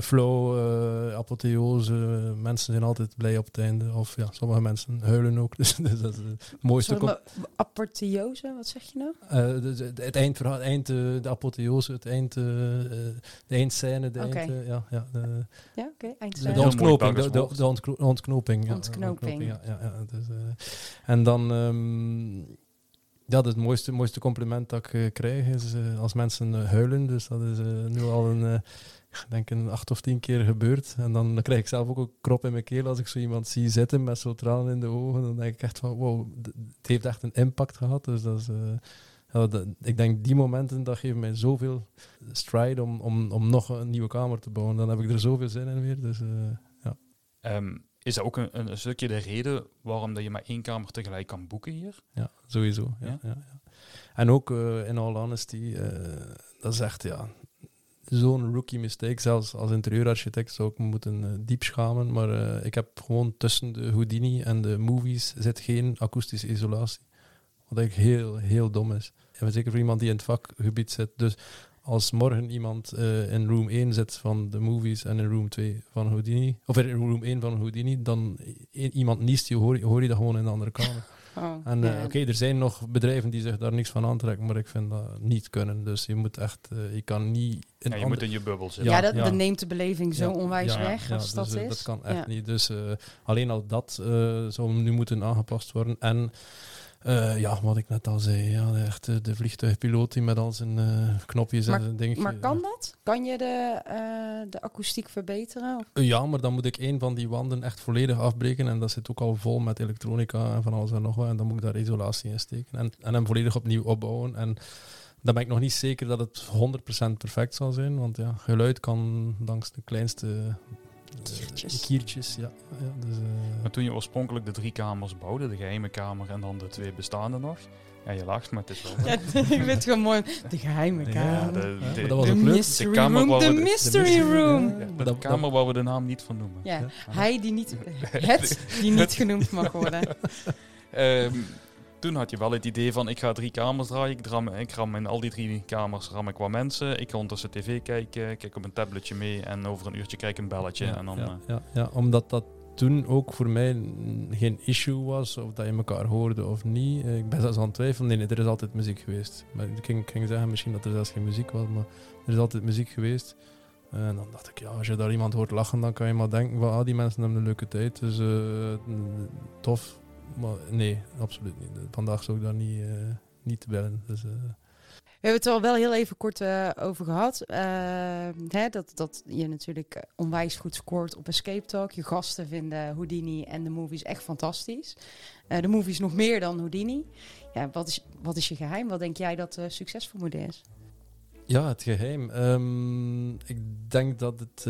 S3: flow, uh, apotheose. Mensen zijn altijd blij op het einde. Of ja, sommige mensen huilen ook. [LAUGHS] Dus, dus dat is het mooiste.
S2: Sorry, maar apotheose, wat zeg je nou?
S3: Uh, dus het eindverhaal, eind, uh, de apotheose, het eind, de eindscène, de
S2: okay.
S3: eind, ja, ja, de,
S2: ja oké, okay,
S3: eindscène. De ontknoping, de, de, de ontkno ontknoping. Ja,
S2: ontknoping.
S3: ja, ja, ja, dus, en dan... Um, ja, het mooiste, mooiste compliment dat ik uh, krijg is uh, als mensen uh, huilen. Dus dat is nu al een, ik denk een acht of tien keer gebeurd. En dan, dan krijg ik zelf ook een krop in mijn keel als ik zo iemand zie zitten met zo tranen in de ogen. Dan denk ik echt van, wow, het heeft echt een impact gehad. Dus dat is... Ja, dat, ik denk die momenten, dat geven mij zoveel stride om, om, om nog een nieuwe kamer te bouwen. Dan heb ik er zoveel zin in weer. Dus, ja.
S1: Um, is dat ook een, een, stukje de reden waarom dat je maar één kamer tegelijk kan boeken hier?
S3: Ja, sowieso. Ja, ja. ja, En ook uh, in all honesty, dat is echt ja, zo'n rookie mistake. Zelfs als interieurarchitect zou ik me moeten diep schamen. Maar ik heb gewoon tussen de Houdini en de movies zit geen akoestische isolatie. Wat eigenlijk heel, heel dom is. En zeker voor iemand die in het vakgebied zit. Dus als morgen iemand uh, in room 1 zit van de movies en in room 2 van Houdini, of in room 1 van Houdini, dan iemand niest, je hoor, hoor je dat gewoon in de andere kamer. Oh, en uh, oké, er zijn nog bedrijven die zich daar niks van aantrekken, maar ik vind dat niet kunnen. Dus je moet echt, uh, je kan niet...
S1: In
S3: ja,
S1: je moet in je bubbel zitten.
S2: Ja, dat, dat neemt de beleving zo onwijs weg als
S3: dus,
S2: dat is.
S3: Dat kan echt niet. Dus alleen al dat zou nu moeten aangepast worden. En uh, ja, wat ik net al zei, ja, echt de, de vliegtuigpiloot die met al zijn uh, knopjes
S2: maar,
S3: en zijn dingetje.
S2: Maar kan dat? Kan je de, uh, de akoestiek verbeteren?
S3: ja, maar dan moet ik een van die wanden echt volledig afbreken en dat zit ook al vol met elektronica en van alles en nog wat. En dan moet ik daar isolatie in steken en, en hem volledig opnieuw opbouwen. En dan ben ik nog niet zeker dat het 100% perfect zal zijn, want ja, geluid kan langs de kleinste
S2: Kiertjes.
S3: Kiertjes, ja. ja dus, uh...
S1: Maar toen je oorspronkelijk de drie kamers bouwde, de geheime kamer en dan de twee bestaande nog. Ja, je lacht, maar het is wel...
S2: Ja, [LAUGHS] ik vind het gewoon mooi. De geheime kamer.
S1: Ja, de,
S2: dat was de mystery de room. De, de mystery room.
S1: Ja, de kamer waar we de naam niet van noemen.
S2: Ja, hij die niet... [LAUGHS] Het die niet genoemd mag worden.
S1: um, [LAUGHS] toen had je wel het idee van ik ga drie kamers draaien. Ik, ram, ik ram in al die drie kamers ram ik wat mensen. Ik kan ondertussen tv kijken, kijk op een tabletje mee en over een uurtje krijg ik een belletje.
S3: Ja,
S1: en dan,
S3: ja,
S1: uh,
S3: ja, ja, omdat dat toen ook voor mij geen issue was of dat je elkaar hoorde of niet. Ik ben zelfs aan het twijfelen. Nee, nee, er is altijd muziek geweest. Maar ik ging, ging zeggen misschien dat er zelfs geen muziek was, maar er is altijd muziek geweest. En dan dacht ik, ja, als je daar iemand hoort lachen, dan kan je maar denken van, ah, die mensen hebben een leuke tijd. Dus uh, tof, maar nee, absoluut niet. Vandaag zou ik daar niet, uh, niet te bellen. Dus, uh.
S2: We hebben het er al wel heel even kort uh, over gehad. Hè, dat, dat je natuurlijk onwijs goed scoort op Escape Talk. Je gasten vinden Houdini en de movies echt fantastisch. de movies nog meer dan Houdini. Ja, wat, is, wat is je geheim? Wat denk jij dat succesformule is?
S3: Ja, het geheim. Um, ik denk dat het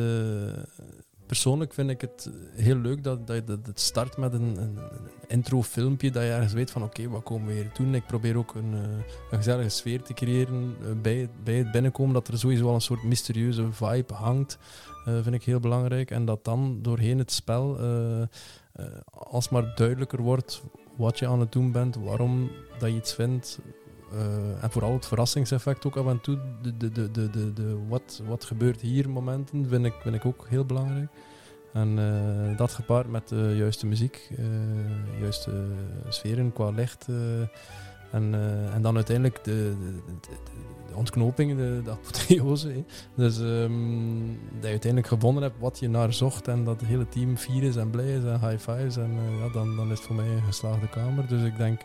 S3: persoonlijk vind ik het heel leuk dat, dat, het start met een, een, intro-filmpje, dat je ergens weet van oké, wat komen we hier doen. Ik probeer ook een, uh, een gezellige sfeer te creëren uh, bij, bij het binnenkomen, dat er sowieso al een soort mysterieuze vibe hangt, uh, vind ik heel belangrijk. En dat dan doorheen het spel alsmaar duidelijker wordt wat je aan het doen bent, waarom dat je iets vindt, uh, en vooral het verrassingseffect ook af en toe. De, de, de, de, de, de wat, wat gebeurt hier momenten vind ik, vind ik ook heel belangrijk. En uh, dat gepaard met de juiste muziek, uh, juiste sferen qua licht. en, en dan uiteindelijk de, de, de ontknoping, de, de apotheose. Dus um, dat je uiteindelijk gevonden hebt wat je naar zocht en dat het hele team fier is en blij is en high fives. En ja, dan, dan is het voor mij een geslaagde kamer. Dus ik denk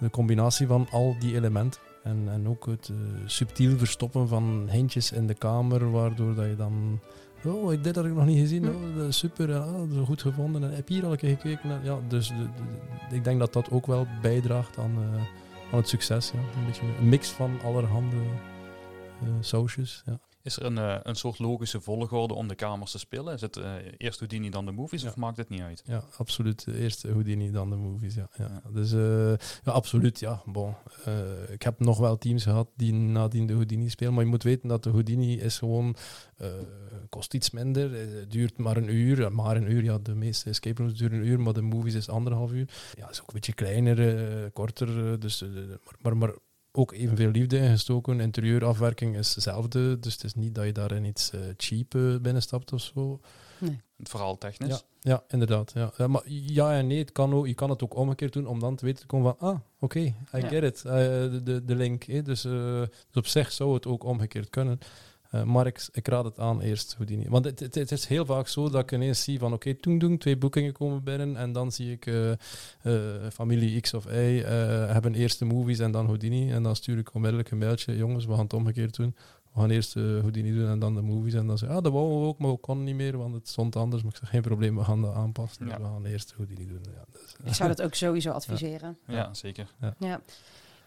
S3: de combinatie van al die elementen. En, en ook het uh, subtiel verstoppen van hintjes in de kamer, waardoor dat je dan... Oh, dit had ik nog niet gezien. Hm. Oh, super, ja, zo goed gevonden. En heb hier al een keer gekeken. Ja, dus de, de, ik denk dat dat ook wel bijdraagt aan, uh, aan het succes. Ja. Een beetje een mix van allerhande uh, sausjes. Ja.
S1: Is er een, uh, een soort logische volgorde om de kamers te spelen? Is het uh, eerst Houdini dan de movies
S3: ja.
S1: of maakt het niet uit?
S3: Ja, absoluut. Eerst Houdini dan de movies, ja. ja. Dus uh, ja, absoluut, ja. Bon. ik heb nog wel teams gehad die nadien de Houdini spelen, maar je moet weten dat de Houdini is gewoon... kost iets minder, duurt maar een uur. Maar een uur, ja, de meeste escape rooms duren een uur, maar de movies is anderhalf uur. Ja, is ook een beetje kleiner, korter, dus... maar, maar, maar ook evenveel liefde in gestoken. Interieurafwerking is hetzelfde. Dus het is niet dat je daar in iets uh, cheap uh, binnenstapt of zo.
S2: Nee.
S1: Het verhaal technisch.
S3: Ja, ja inderdaad. Ja. ja. maar ja en nee, het kan ook, je kan het ook omgekeerd doen om dan te weten te komen van, ah, oké, okay, I ja. get it, uh, de, de link. Eh. Dus, dus op zich zou het ook omgekeerd kunnen. Uh, maar ik, raad het aan eerst Houdini. Want het, het, het, is heel vaak zo dat ik ineens zie van oké, okay, toen twee boekingen komen binnen en dan zie ik uh, uh, familie X of Y hebben eerst de movies en dan Houdini. En dan stuur ik onmiddellijk een mailtje, jongens, we gaan het omgekeerd doen. We gaan eerst Houdini doen en dan de movies. En dan zeggen ah, dat wouden we ook, maar we konden niet meer, want het stond anders. Maar ik zeg, geen probleem, we gaan dat aanpassen. Ja. Dus we gaan eerst Houdini doen. Ja, dus,
S2: ik zou dat ook sowieso adviseren.
S1: Ja, ja zeker.
S2: Ja.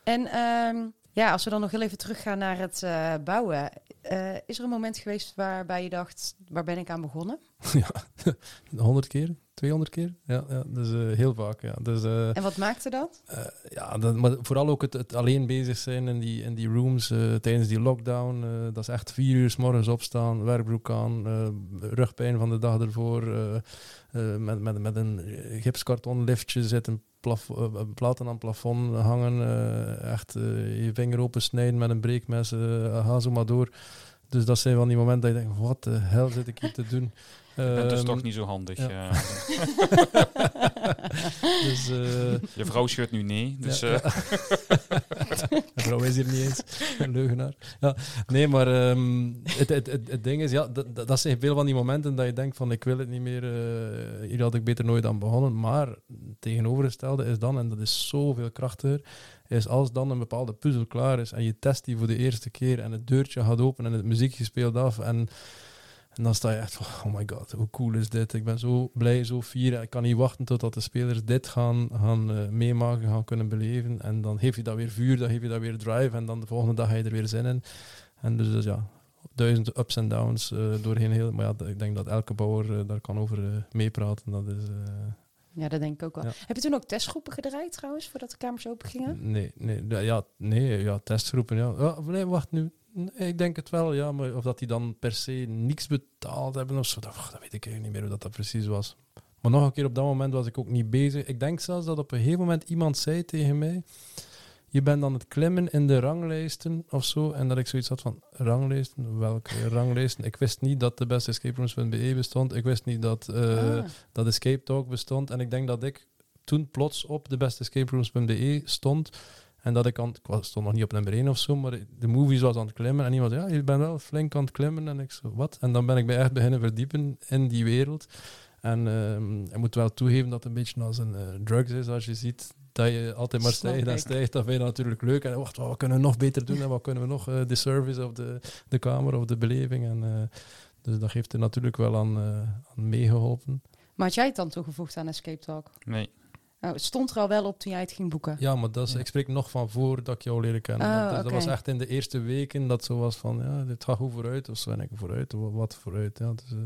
S2: En... Um, ja, als we dan nog heel even teruggaan naar het uh, bouwen. Uh, is er een moment geweest waarbij je dacht, waar ben ik aan begonnen? [LAUGHS]
S3: Ja, [LAUGHS] honderd keer, 200 keer. Ja, ja dus heel vaak. Ja. Dus, eh,
S2: En wat maakte dat?
S3: eh, ja, dat, maar vooral ook het, het alleen bezig zijn in die, in die rooms tijdens die lockdown. dat is echt vier uur s morgens opstaan, werkbroek aan, rugpijn van de dag ervoor. met, met, met een gipskarton liftje zitten, platen aan het plafond hangen. echt je vinger open snijden met een breekmes. ga zo maar door. Dus dat zijn van die momenten dat je denkt, wat de hel zit ik hier te doen? [LAUGHS]
S1: Bent dus
S3: Ehm,
S1: toch niet zo handig.
S3: ja. [LAUGHS] [LAUGHS] dus, eh,
S1: je vrouw schudt nu nee. Dus,
S3: Ja, [LAUGHS]
S1: eh,
S3: Mijn vrouw is hier niet eens. Een leugenaar. Ja, nee, maar ehm, het, het, het, het ding is, ja, dat, dat zijn veel van die momenten dat je denkt van ik wil het niet meer, eh, hier had ik beter nooit aan begonnen. Maar het tegenovergestelde is dan, en dat is zoveel krachtiger, is als dan een bepaalde puzzel klaar is en je test die voor de eerste keer en het deurtje gaat open en het muziekje speelt af en... En dan sta je echt van, oh my god, hoe cool is dit? Ik ben zo blij, zo fier. Ik kan niet wachten totdat de spelers dit gaan, gaan eh, meemaken, gaan kunnen beleven. En dan geef je dat weer vuur, dan geef je dat weer drive. En dan de volgende dag ga je er weer zin in. En dus, dus ja, duizend ups en downs eh, doorheen heel... Maar ja, ik denk dat elke bouwer eh, daar kan over meepraten. Dat is...
S2: Ja, dat denk ik ook wel.
S3: Ja.
S2: Heb je toen ook testgroepen gedraaid trouwens, voordat de kamers open gingen?
S3: Nee, nee, ja, nee, ja, testgroepen, ja. Nee, wacht nu. Ik denk het wel, ja, maar of dat die dan per se niks betaald hebben of zo, dat, dat weet ik eigenlijk niet meer hoe dat, dat precies was. Maar nog een keer, op dat moment was ik ook niet bezig. Ik denk zelfs dat op een gegeven moment iemand zei tegen mij, je bent aan het klimmen in de ranglijsten of zo, en dat ik zoiets had van, ranglijsten? Welke ranglijsten? Ik wist niet dat de beste escaperooms.be bestond, ik wist niet dat...
S2: Ah.
S3: dat Escape Talk bestond. En ik denk dat ik toen plots op de beste escaperooms.be stond. En dat ik aan, ik was, stond nog niet op nummer 1 of zo, maar de movies was aan het klimmen. En iemand zei, ja, je bent wel flink aan het klimmen. En ik zo, wat? En dan ben ik mij echt beginnen verdiepen in die wereld. En ehm ik moet wel toegeven dat het een beetje als een eh, drugs is, als je ziet dat je altijd maar stijgt en stijgt. Dat vind je natuurlijk leuk. En wacht, wat kunnen we nog beter doen? En wat kunnen we nog, eh, de service of de, de kamer of de beleving. En, eh, dus dat heeft er natuurlijk wel aan, eh, aan meegeholpen.
S2: Maar had jij het dan toegevoegd aan Escape Talk?
S1: nee.
S2: Nou, het stond er al wel op toen jij het ging boeken.
S3: Ja, maar dat is,
S1: Ja.
S3: ik spreek nog van voor dat ik jou leerde kennen.
S2: Oh,
S3: dus. Dat was echt in de eerste weken dat zo was van, ja, dit gaat goed vooruit. Of zo, en ik vooruit, wa- wat vooruit. Ja, dus, eh,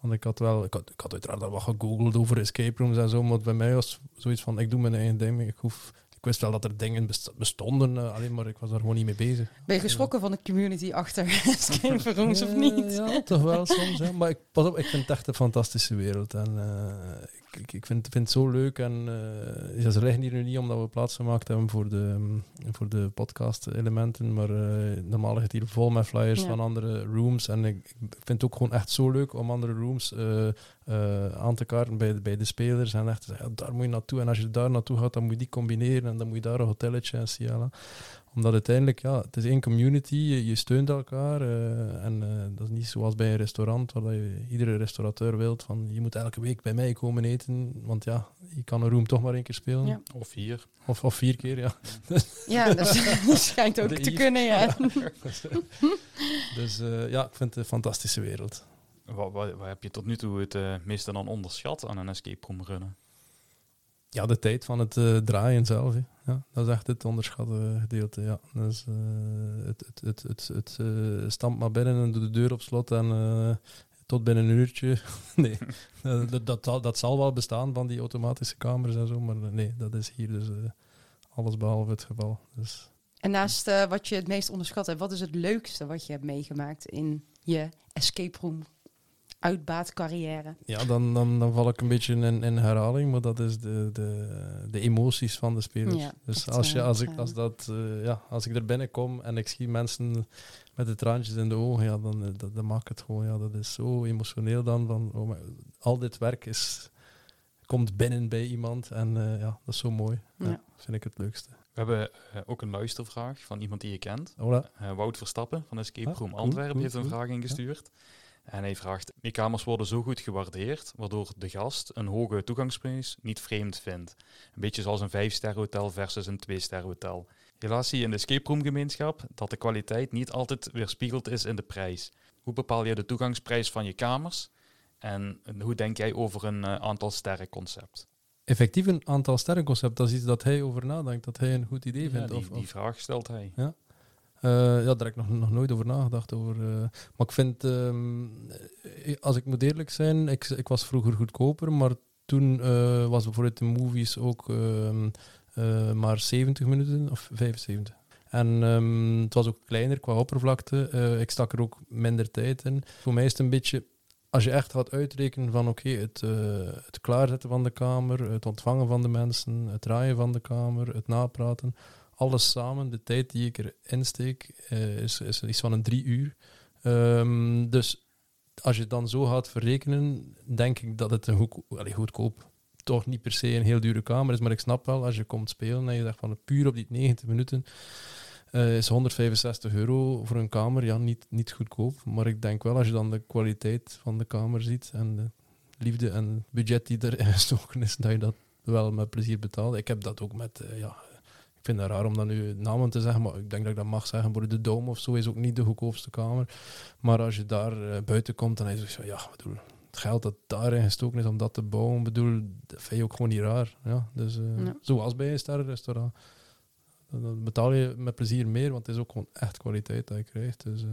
S3: want ik had wel, ik had, ik had uiteraard al wat gegoogeld over escape rooms en zo, maar bij mij was zoiets van, ik doe mijn eigen ding. Ik, hoef, ik wist wel dat er dingen best- bestonden, eh, alleen maar ik was daar gewoon niet mee bezig.
S2: Ben je geschrokken van de community achter [LAUGHS] Escape Rooms of niet?
S3: Ja, toch wel soms. Hè. Maar ik, pas op, ik vind het echt een fantastische wereld. En eh, ik, ik, ik vind, vind het zo leuk. En eh, ja, ze liggen hier nu niet omdat we plaats gemaakt hebben voor de, mm, voor de podcast-elementen. Maar eh, normaal ligt het hier vol met flyers
S2: Ja.
S3: van andere rooms. En ik, ik vind het ook gewoon echt zo leuk om andere rooms eh, aan te kaarten bij, de- bij de spelers. En echt te zeggen, ja, daar moet je naartoe. En als je daar naartoe gaat, dan moet je die combineren. En dan moet je daar een hotelletje en Ciala omdat uiteindelijk, ja, het is één community, je, je steunt elkaar. eh, en eh, dat is niet zoals bij een restaurant, waar dat je iedere restaurateur wilt van je moet elke week bij mij komen eten. Want ja, je kan een room toch maar één keer spelen.
S2: Ja.
S1: Of hier.
S3: Of, of vier keer, ja.
S2: Ja, [LAUGHS] [LAUGHS] dat schijnt ook
S3: De
S2: te kunnen, ja. [LAUGHS]
S3: dus eh, ja, ik vind het een fantastische wereld.
S1: Wat, wat, wat heb je tot nu toe het eh, meeste dan onderschat aan een escape room runnen?
S3: Ja, de tijd van het eh, draaien zelf. Ja, dat is echt het onderschatte gedeelte. Ja. Dus, eh, het het, het, het, het eh, stampt maar binnen en doe de deur op slot en tot binnen een uurtje. [LAUGHS] nee, dat, dat, zal- dat zal wel bestaan van die automatische kamers en zo, maar nee, dat is hier dus alles behalve het geval. Dus,
S2: En naast wat je het meest onderschat hebt, wat is het leukste wat je hebt meegemaakt in je escape room uitbaatcarrière?
S3: ja, dan, dan, dan val ik een beetje in, in herhaling, maar dat is de, de, de emoties van de spelers.
S2: Ja,
S3: dus als, je,
S2: eh,
S3: als, ik, als, dat, eh, ja, als ik er binnenkom en ik zie mensen met de traantjes in de ogen, ja, dan eh, dat, dat maakt het gewoon. Ja, dat is zo emotioneel dan. Van, oh, maar al dit werk is, komt binnen bij iemand en eh, ja, dat is zo mooi. Ja,
S2: Ja.
S3: vind ik het leukste.
S1: We hebben ook een luistervraag van iemand die je kent.
S3: Hola.
S1: Eh, Wout Verstappen van Escape
S3: Ah,
S1: Room
S3: cool,
S1: Antwerpen
S3: cool,
S1: heeft een
S3: cool.
S1: vraag ingestuurd. En hij vraagt, die kamers worden zo goed gewaardeerd, waardoor de gast een hoge toegangsprijs niet vreemd vindt. Een beetje zoals een 5-ster hotel versus een 2-ster hotel. Helaas zie je in de escape room gemeenschap dat de kwaliteit niet altijd weerspiegeld is in de prijs. Hoe bepaal je de toegangsprijs van je kamers? En hoe denk jij over een eh, aantal sterren concept?
S3: Effectief een aantal sterrenconcept, dat is iets dat hij over nadenkt, dat hij een goed idee
S1: Ja,
S3: vindt.
S1: die,
S3: of,
S1: die vraag stelt hij.
S3: Eh, ja, daar heb ik nog, nog nooit over nagedacht. Over, eh, maar ik vind, ehm, eh, als ik moet eerlijk zijn, ik, ik was vroeger goedkoper, maar toen was bijvoorbeeld de movies ook ehm, eh, maar 70 minuten of 75. En ehm, het was ook kleiner qua oppervlakte. Ik stak er ook minder tijd in. Voor mij is het een beetje, als je echt gaat uitrekenen van oké, het, het klaarzetten van de kamer, het ontvangen van de mensen, het draaien van de kamer, het napraten, alles samen, de tijd die ik erin steek, eh, is, is iets van een drie uur. Ehm, dus als je het dan zo gaat verrekenen, denk ik dat het een goed, goedkoop, toch niet per se een heel dure kamer is. Maar ik snap wel, als je komt spelen en je zegt van puur op die 90 minuten, eh, is 165 euro voor een kamer, ja, niet, niet goedkoop. Maar ik denk wel, als je dan de kwaliteit van de kamer ziet en de liefde en budget die [LAUGHS] erin gestoken is, dat je dat wel met plezier betaalt. Ik heb dat ook met, eh, ja, vind het raar om dan nu namen te zeggen, maar ik denk dat ik dat mag zeggen. Voor de Dome of zo is ook niet de goedkoopste kamer. Maar als je daar eh, buiten komt, dan is het zo, ja, bedoel, het geld dat daarin gestoken is om dat te bouwen, bedoel, dat vind je ook gewoon niet raar. Ja, dus eh,
S2: Ja.
S3: zoals bij een sterrenrestaurant. Dan- Dan betaal je met plezier meer, want het is ook gewoon echt kwaliteit dat je krijgt. Dus, eh,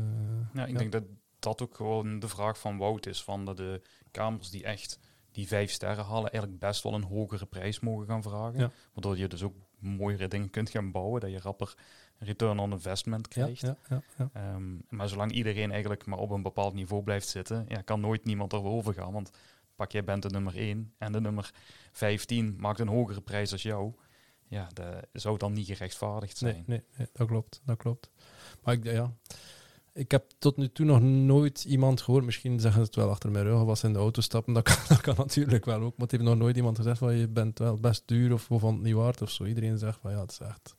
S1: Ja, ik
S3: ja.
S1: denk dat dat ook gewoon de vraag van Wout is. Van dat de kamers die echt die vijf sterren halen, eigenlijk best wel een hogere prijs mogen gaan vragen.
S3: Ja.
S1: Waardoor je dus ook mooiere dingen kunt gaan bouwen. Dat je rapper return on investment krijgt.
S3: ja, ja, ja.
S1: Ehm, maar zolang iedereen eigenlijk maar op een bepaald niveau blijft zitten, ja, kan nooit niemand erover gaan. Want pak jij bent de nummer 1 en de nummer 15 maakt een hogere prijs als jou. Ja, dat zou dan niet gerechtvaardigd zijn.
S3: Nee, nee, nee, dat klopt, dat klopt. Maar ik, ja, ik heb tot nu toe nog nooit iemand gehoord, misschien zeggen ze het wel achter mijn rug, of als ze in de auto stappen, dat kan, [LAUGHS] dat kan natuurlijk wel ook, maar het heeft nog nooit iemand gezegd van je bent wel best duur of vonden het niet waard of zo. Iedereen zegt van ja, het is echt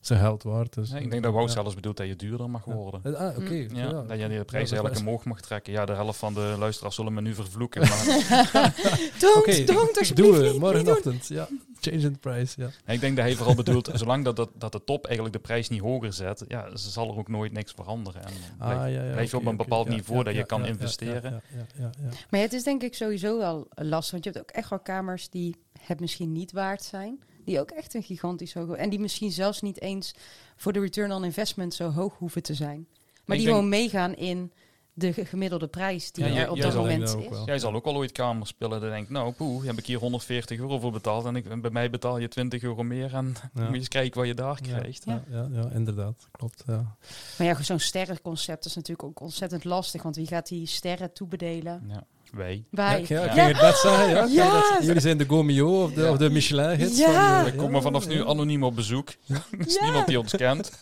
S3: zijn geld waard. Dus,
S1: Nee, ik denk dat Wout
S3: ja.
S1: zelfs bedoelt dat je duurder mag
S3: Ja.
S1: worden.
S3: Ah, oké.
S2: Mm.
S1: Ja,
S3: ja.
S1: dat je de prijs
S3: Ja, is
S1: eigenlijk omhoog mag trekken. Ja, de helft van de luisteraars zullen me nu vervloeken. Maar [LAUGHS]
S2: Don't,
S3: Oké,
S2: don't, alsjeblieft
S3: Doe het, morgenochtend. Ja, change in the price. Ja.
S1: nee, ik denk dat hij vooral bedoelt, zolang dat, dat, dat de top eigenlijk de prijs niet hoger zet, ja, ze zal er ook nooit niks veranderen. En dan blijf-
S3: Ah, ja, ja,
S1: blijf je op een bepaald
S3: ja,
S1: niveau
S3: ja,
S1: dat je
S3: ja,
S1: kan
S3: ja, ja,
S1: investeren.
S3: Ja, ja, ja, ja, ja.
S2: Maar het is denk ik sowieso wel lastig. Want je hebt ook echt wel kamers die het misschien niet waard zijn. Die ook echt een gigantisch hoog... En die misschien zelfs niet eens voor de return on investment zo hoog hoeven te zijn. Maar
S1: Ik
S2: die
S1: denk-
S2: gewoon meegaan in de ge- gemiddelde prijs die
S1: Ja,
S2: er op dat moment is.
S1: Jij zal ook al ooit kamers spelen. Dan denk ik, nou poeh, heb ik hier 140 euro voor betaald. En, ik, en bij mij betaal je 20 euro meer. En [LAUGHS]
S3: Ja.
S1: moet je eens kijken wat je daar
S3: Ja.
S1: krijgt.
S3: Ja, ja, ja, inderdaad. Klopt. Ja.
S2: Maar ja, zo'n sterrenconcept is natuurlijk ook ontzettend lastig. Want wie gaat die sterren toebedelen?
S1: Ja, wij.
S2: Wij.
S3: Ja, ik
S1: Ja.
S3: ging het net zeggen. Ja,
S2: Ja.
S3: Kijk, dat- jullie zijn de Gomio of de, of de Michelin-gids.
S2: Ja.
S3: van,
S1: We komen vanaf nu anoniem op bezoek. er is
S2: Ja. [LAUGHS]
S1: niemand die ons kent. [LAUGHS]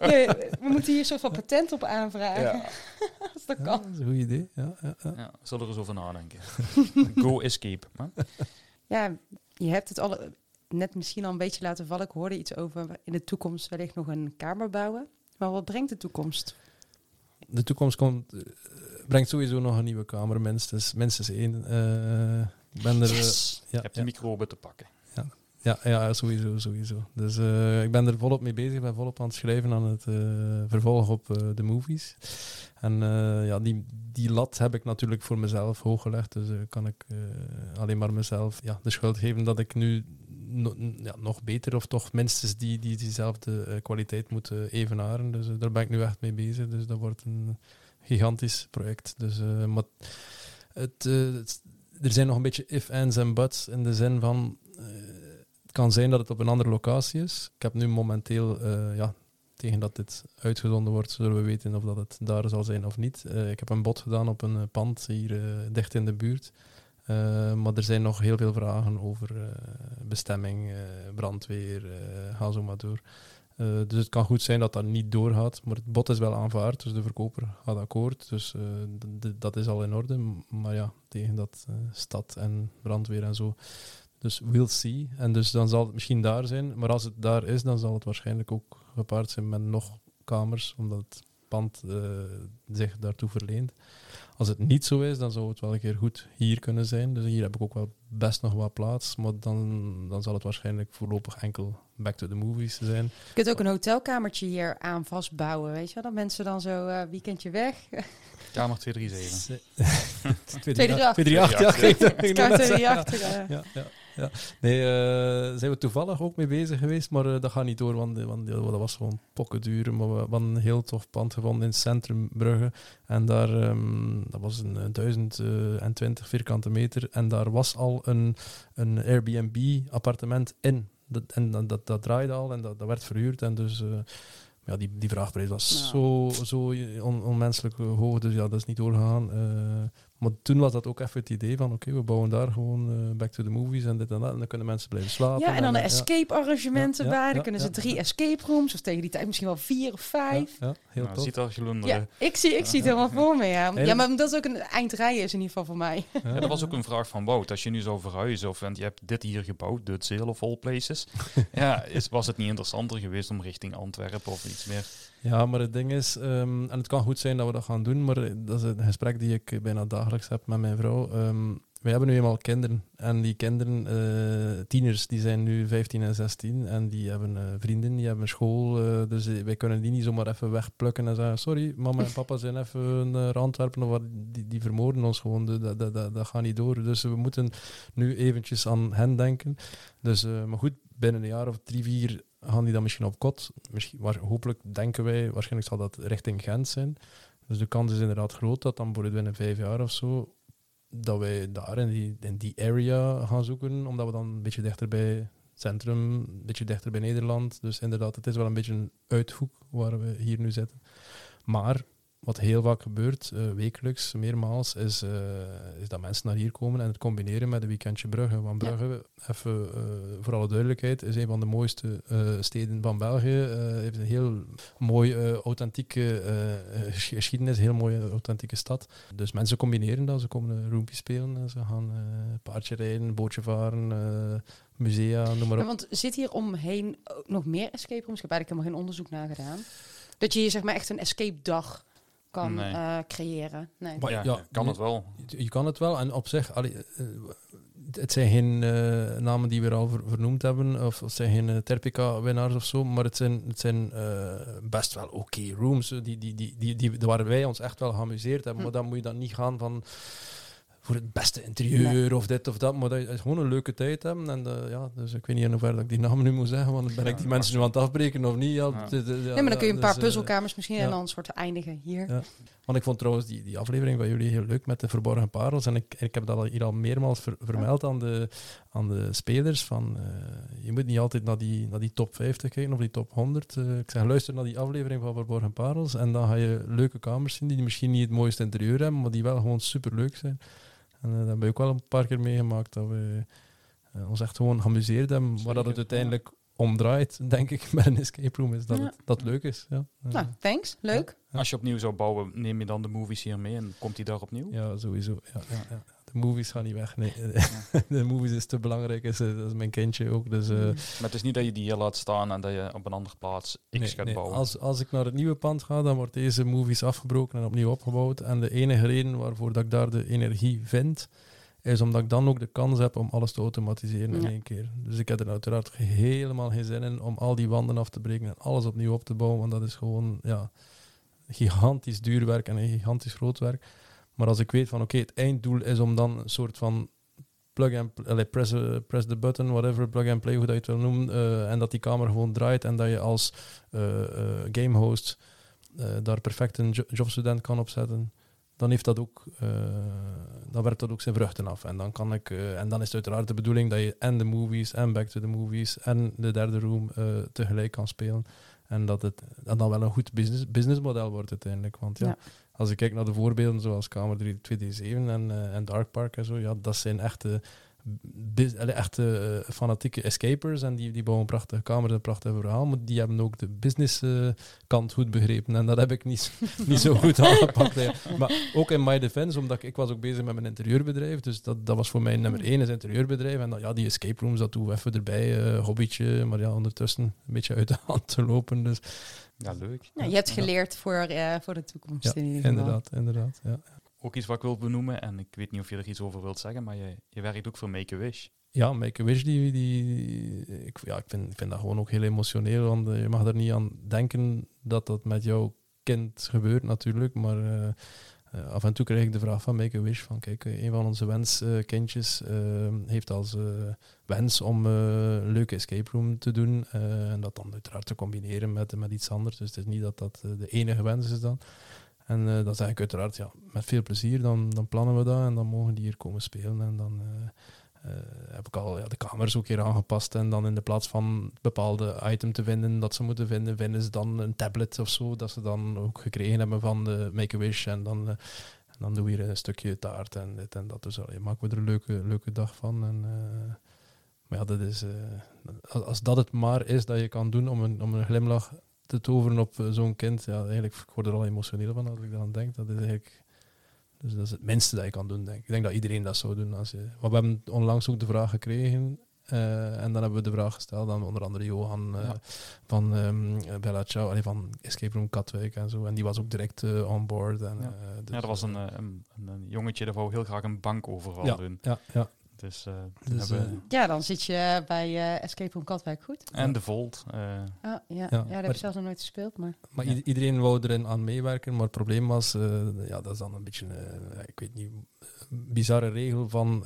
S2: Nee, we moeten hier een soort van patent op aanvragen.
S1: Ja. [LAUGHS]
S2: Als dat
S3: Ja,
S2: kan.
S3: dat is een goed idee. Ja, ja, ja.
S1: Ja, zullen we er eens over nadenken. Go escape. hè?
S2: Ja, je hebt het al net misschien al een beetje laten vallen. Ik hoorde iets over in de toekomst wellicht nog een kamer bouwen. Maar wat brengt de toekomst?
S3: De toekomst komt, eh, brengt sowieso nog een nieuwe kamer, minstens, minstens één. Eh, ik ben er... eh,
S2: Yes!
S1: Je
S3: ja,
S1: hebt de
S3: ja,
S1: micro op te pakken.
S3: ja, ja, sowieso, sowieso. Dus eh, ik ben er volop mee bezig. Ik ben volop aan het schrijven aan het eh, vervolg op de movies. En eh, ja, die, die lat heb ik natuurlijk voor mezelf hoog gelegd. Dus kan ik eh, alleen maar mezelf ja, de schuld geven dat ik nu ja, nog beter of toch minstens die, die, diezelfde eh, kwaliteit moet eh, evenaren. Dus eh, daar ben ik nu echt mee bezig. Dus dat wordt een gigantisch project. Dus, eh, maar het, er zijn nog een beetje if, ands en buts in de zin van... kan zijn dat het op een andere locatie is. Ik heb nu momenteel, ja, tegen dat dit uitgezonden wordt, zullen we weten of dat het daar zal zijn of niet. Ik heb een bod gedaan op een pand hier dicht in de buurt. Eh, maar er zijn nog heel veel vragen over eh, bestemming, eh, brandweer, ga zo maar door. Dus het kan goed zijn dat dat niet doorgaat, maar het bod is wel aanvaard, dus de verkoper gaat akkoord. Dus dat is al in orde. Maar ja, tegen dat stad en brandweer en zo. Dus we'll see. En dus dan zal het misschien daar zijn. Maar als het daar is, dan zal het waarschijnlijk ook gepaard zijn met nog kamers, omdat het pand zich daartoe verleent. Als het niet zo is, dan zou het wel een keer goed hier kunnen zijn. Dus hier heb ik ook wel best nog wat plaats. Maar dan, dan zal het waarschijnlijk voorlopig enkel back to the movies zijn.
S2: Je kunt ook een hotelkamertje hier aan vastbouwen, weet je wel? Dat mensen dan zo eh weekendje weg. [LAUGHS]
S1: Kamer 237.
S3: 238, [LAUGHS] [LAUGHS] ja.
S1: Ja,
S3: kijk, dat ging ik net
S2: Kaart er
S3: zeggen.
S2: die achter. eh.
S3: Ja, ja. Ja. Nee, uh, zijn we toevallig ook mee bezig geweest, maar uh, dat gaat niet door, want, want dat was gewoon pokken duur. Maar we hadden een heel tof pand gevonden in het centrum Brugge. En daar, um, dat was een 1020 vierkante meter. En daar was al een, een Airbnb-appartement in. Dat, en dat, dat, dat, draaide al en dat, dat werd verhuurd. En dus uh, ja, die, die vraagprijs was zo, zo on, onmenselijk hoog. Dus ja, dat is niet doorgegaan. Maar toen was dat ook even het idee van, oké, we bouwen daar gewoon uh, back to the movies en dit en dat. En dan kunnen mensen blijven slapen.
S2: Ja, en dan de escape-arrangementen bij. Dan kunnen ze drie escape rooms, of tegen die tijd misschien wel vier of vijf.
S3: Ja, heel
S1: nou,
S3: tof.
S1: ziet al
S2: Ja, ik zie, ik zie het helemaal voor me, ja. [LAUGHS] Ja, maar dat is ook een eindrijden is in ieder geval voor mij.
S1: Ja, dat was ook een vraag van Wout. Als je nu zou verhuizen, of want je hebt dit hier gebouwd, de Zeel of all places. [LAUGHS] ja, is, was het niet interessanter geweest om richting Antwerpen of iets meer?
S3: Ja, maar het ding is, um, en het kan goed zijn dat we dat gaan doen, maar dat is een gesprek die ik bijna dagelijks met mijn vrouw. Um, wij hebben nu eenmaal kinderen. En die kinderen, uh, tieners, die zijn nu 15 en 16. En die hebben uh, vrienden, die hebben school. Uh, dus wij kunnen die niet zomaar even wegplukken en zeggen: Sorry, mama en papa zijn even naar Antwerpen. Of die, die vermoorden ons gewoon. Dat, dat, dat, dat gaat niet door. Dus we moeten nu eventjes aan hen denken. Dus, maar goed, binnen een jaar of drie, vier gaan die dan misschien op kot. Misschien, waar, hopelijk denken wij, waarschijnlijk zal dat richting Gent zijn. Dus de kans is inderdaad groot dat dan voor binnen vijf jaar of zo, dat wij daar in die, in die area gaan zoeken, omdat we dan een beetje dichter bij het centrum, een beetje dichter bij Nederland. Dus inderdaad, het is wel een beetje een uithoek waar we hier nu zitten. Maar wat heel vaak gebeurt, uh, wekelijks, meermaals, is, uh, is dat mensen naar hier komen en het combineren met een weekendje Brugge. Want Brugge, ja. even uh, voor alle duidelijkheid, is een van de mooiste steden van België. heeft een heel mooi authentieke geschiedenis, een heel mooie authentieke stad. Dus mensen combineren dat, ze komen roompje spelen, ze gaan paardje rijden, bootje varen, musea, noem maar op.
S2: Ja, want zit hier omheen nog meer escape rooms? Ik heb eigenlijk helemaal geen onderzoek naar gedaan. Dat je hier zeg maar echt een escape dag kan nee. uh, creëren. Nee.
S1: Maar ja, ja, kan het wel.
S3: Je, je, kan het wel. En op zich, allee, uh, het zijn geen uh, namen die we al ver, vernoemd hebben, of het zijn geen Terpica-winnaars of zo, maar het zijn, het zijn best wel oké okay rooms, die, die, die, die, die, waar wij ons echt wel geamuseerd hebben. Hm. Maar dan moet je dan niet gaan van voor het beste interieur nee. of dit of dat, maar dat je gewoon een leuke tijd hebben. En uh, ja, dus ik weet niet in hoeverre ik die namen nu moet zeggen, want ben ja, ik die mensen nu aan het afbreken of niet? Ja,
S2: ja. De, de, ja nee, maar dan kun je een paar dus, puzzelkamers misschien en dan soort eindigen hier.
S3: Want ik vond trouwens die, die aflevering van jullie heel leuk met de verborgen parels. En ik, ik heb dat hier al meermaals ver, vermeld aan, de, aan de spelers. Van, uh, je moet niet altijd naar die, naar die top 50 kijken of die top 100. Uh, ik zeg, luister naar die aflevering van Verborgen Parels. En dan ga je leuke kamers zien die misschien niet het mooiste interieur hebben, maar die wel gewoon super leuk zijn. En uh, dat heb ik ook wel een paar keer meegemaakt, dat we uh, ons echt gewoon geamuseerd hebben. Maar dat het uiteindelijk omdraait, [LAUGHS] denk ik, met een escape room, is dat ja. het dat leuk is. Ja.
S2: Nou, thanks. Leuk.
S1: Ja. Als je opnieuw zou bouwen, neem je dan de movies hier mee en komt die daar opnieuw?
S3: Ja, sowieso. Ja, movies gaan niet weg. Nee. [LAUGHS] de movies is te belangrijk. Is, dat is mijn kindje ook. Dus, uh,
S1: maar het is niet dat je die hier laat staan en dat je op een andere plaats X
S3: nee,
S1: gaat
S3: nee.
S1: bouwen.
S3: Als, als ik naar het nieuwe pand ga, dan wordt deze movies afgebroken en opnieuw opgebouwd. En de enige reden waarvoor dat ik daar de energie vind, is omdat ik dan ook de kans heb om alles te automatiseren ja. in één keer. Dus ik heb er uiteraard helemaal geen zin in om al die wanden af te breken en alles opnieuw op te bouwen, want dat is gewoon ja, gigantisch duur werk en een gigantisch groot werk. Maar als ik weet van oké, het einddoel is om dan een soort van plug and play, press, uh, press the button, whatever, plug and play, hoe dat je het wil noemen, uh, en dat die kamer gewoon draait en dat je als uh, game host daar perfect een jo jobstudent kan opzetten dan heeft dat ook, dan werpt dat ook zijn vruchten af. En dan kan ik, en dan is het uiteraard de bedoeling dat je en de movies en Back to the Movies en de derde room tegelijk kan spelen. En dat het dan wel een goed business, businessmodel wordt uiteindelijk. Want ja, als ik kijk naar de voorbeelden zoals Kamer 237 en, en Dark Park en zo, ja, dat zijn echte echte uh, fanatieke escapers en die, die bouwen prachtige kamers en prachtige verhaal, maar die hebben ook de business uh, kant goed begrepen en dat heb ik niet, [LAUGHS] niet zo goed aangepakt. Maar ook in my defense, omdat ik, was ook bezig met mijn interieurbedrijf, dus dat, dat was voor mij nummer één, is interieurbedrijf en ja, die escape rooms, dat doen we even erbij, uh, hobbytje, maar ja, ondertussen een beetje uit de hand te lopen, dus...
S1: Ja, leuk.
S2: Ja, je hebt geleerd ja. voor, voor de toekomst
S3: ja, in ieder geval. Inderdaad, inderdaad, ja
S1: ook iets wat ik wil benoemen, en ik weet niet of je er iets over wilt zeggen, maar je, je werkt ook voor Make-A-Wish.
S3: Ja, Make-A-Wish, die, die, ik, ja, ik, vind, ik vind dat gewoon ook heel emotioneel, want uh, je mag er niet aan denken dat dat met jouw kind gebeurt natuurlijk, maar uh, eh, af en toe krijg ik de vraag van Make a Wish van kijk, eh, een van onze wenskindjes uh, heeft als wens om een leuke escape room te doen en dat dan uiteraard te combineren met, met iets anders. Dus het is niet dat dat de enige wens is dan. En dat zeg ik uiteraard, ja, met veel plezier, dan, dan plannen we dat en dan mogen die hier komen spelen en dan uh, heb ik al de kamers ook hier aangepast. En dan in de plaats van bepaalde item te vinden dat ze moeten vinden, vinden ze dan een tablet of zo. Dat ze dan ook gekregen hebben van de Make-A-Wish. En dan, uh, dan doen we hier een stukje taart en dit en dat. Dus je maken we er een leuke, leuke dag van. En, uh, maar ja, dat is, als dat het maar is dat je kan doen om een, om een glimlach te toveren op zo'n kind. Ja, eigenlijk, ik word er al emotioneel van als ik eraan denk. Dat is eigenlijk dus dat is het minste dat je kan doen, denk ik. Ik denk dat iedereen dat zou doen. Als je, maar we hebben onlangs ook de vraag gekregen. Uh, en dan hebben we de vraag gesteld aan onder andere Johan uh, van um, Bella Ciao, van Escape Room Katwijk en zo. En die was ook direct uh, on board. En,
S1: ja.
S3: Dus
S1: ja, er was een, een, een, jongetje dat wou heel graag een bankoverval
S3: ja,
S1: doen.
S3: Ja, ja.
S1: Dus, uh,
S3: dus
S2: uh, ja, dan zit je bij uh, Escape Room Katwijk goed.
S1: En de Volt.
S2: Oh, ja, ja. ja, dat heb ik zelfs nog nooit gespeeld. Maar,
S3: maar ja. iedereen wou erin aan meewerken, maar het probleem was, ja, dat is dan een beetje, ik weet niet, een bizarre regel van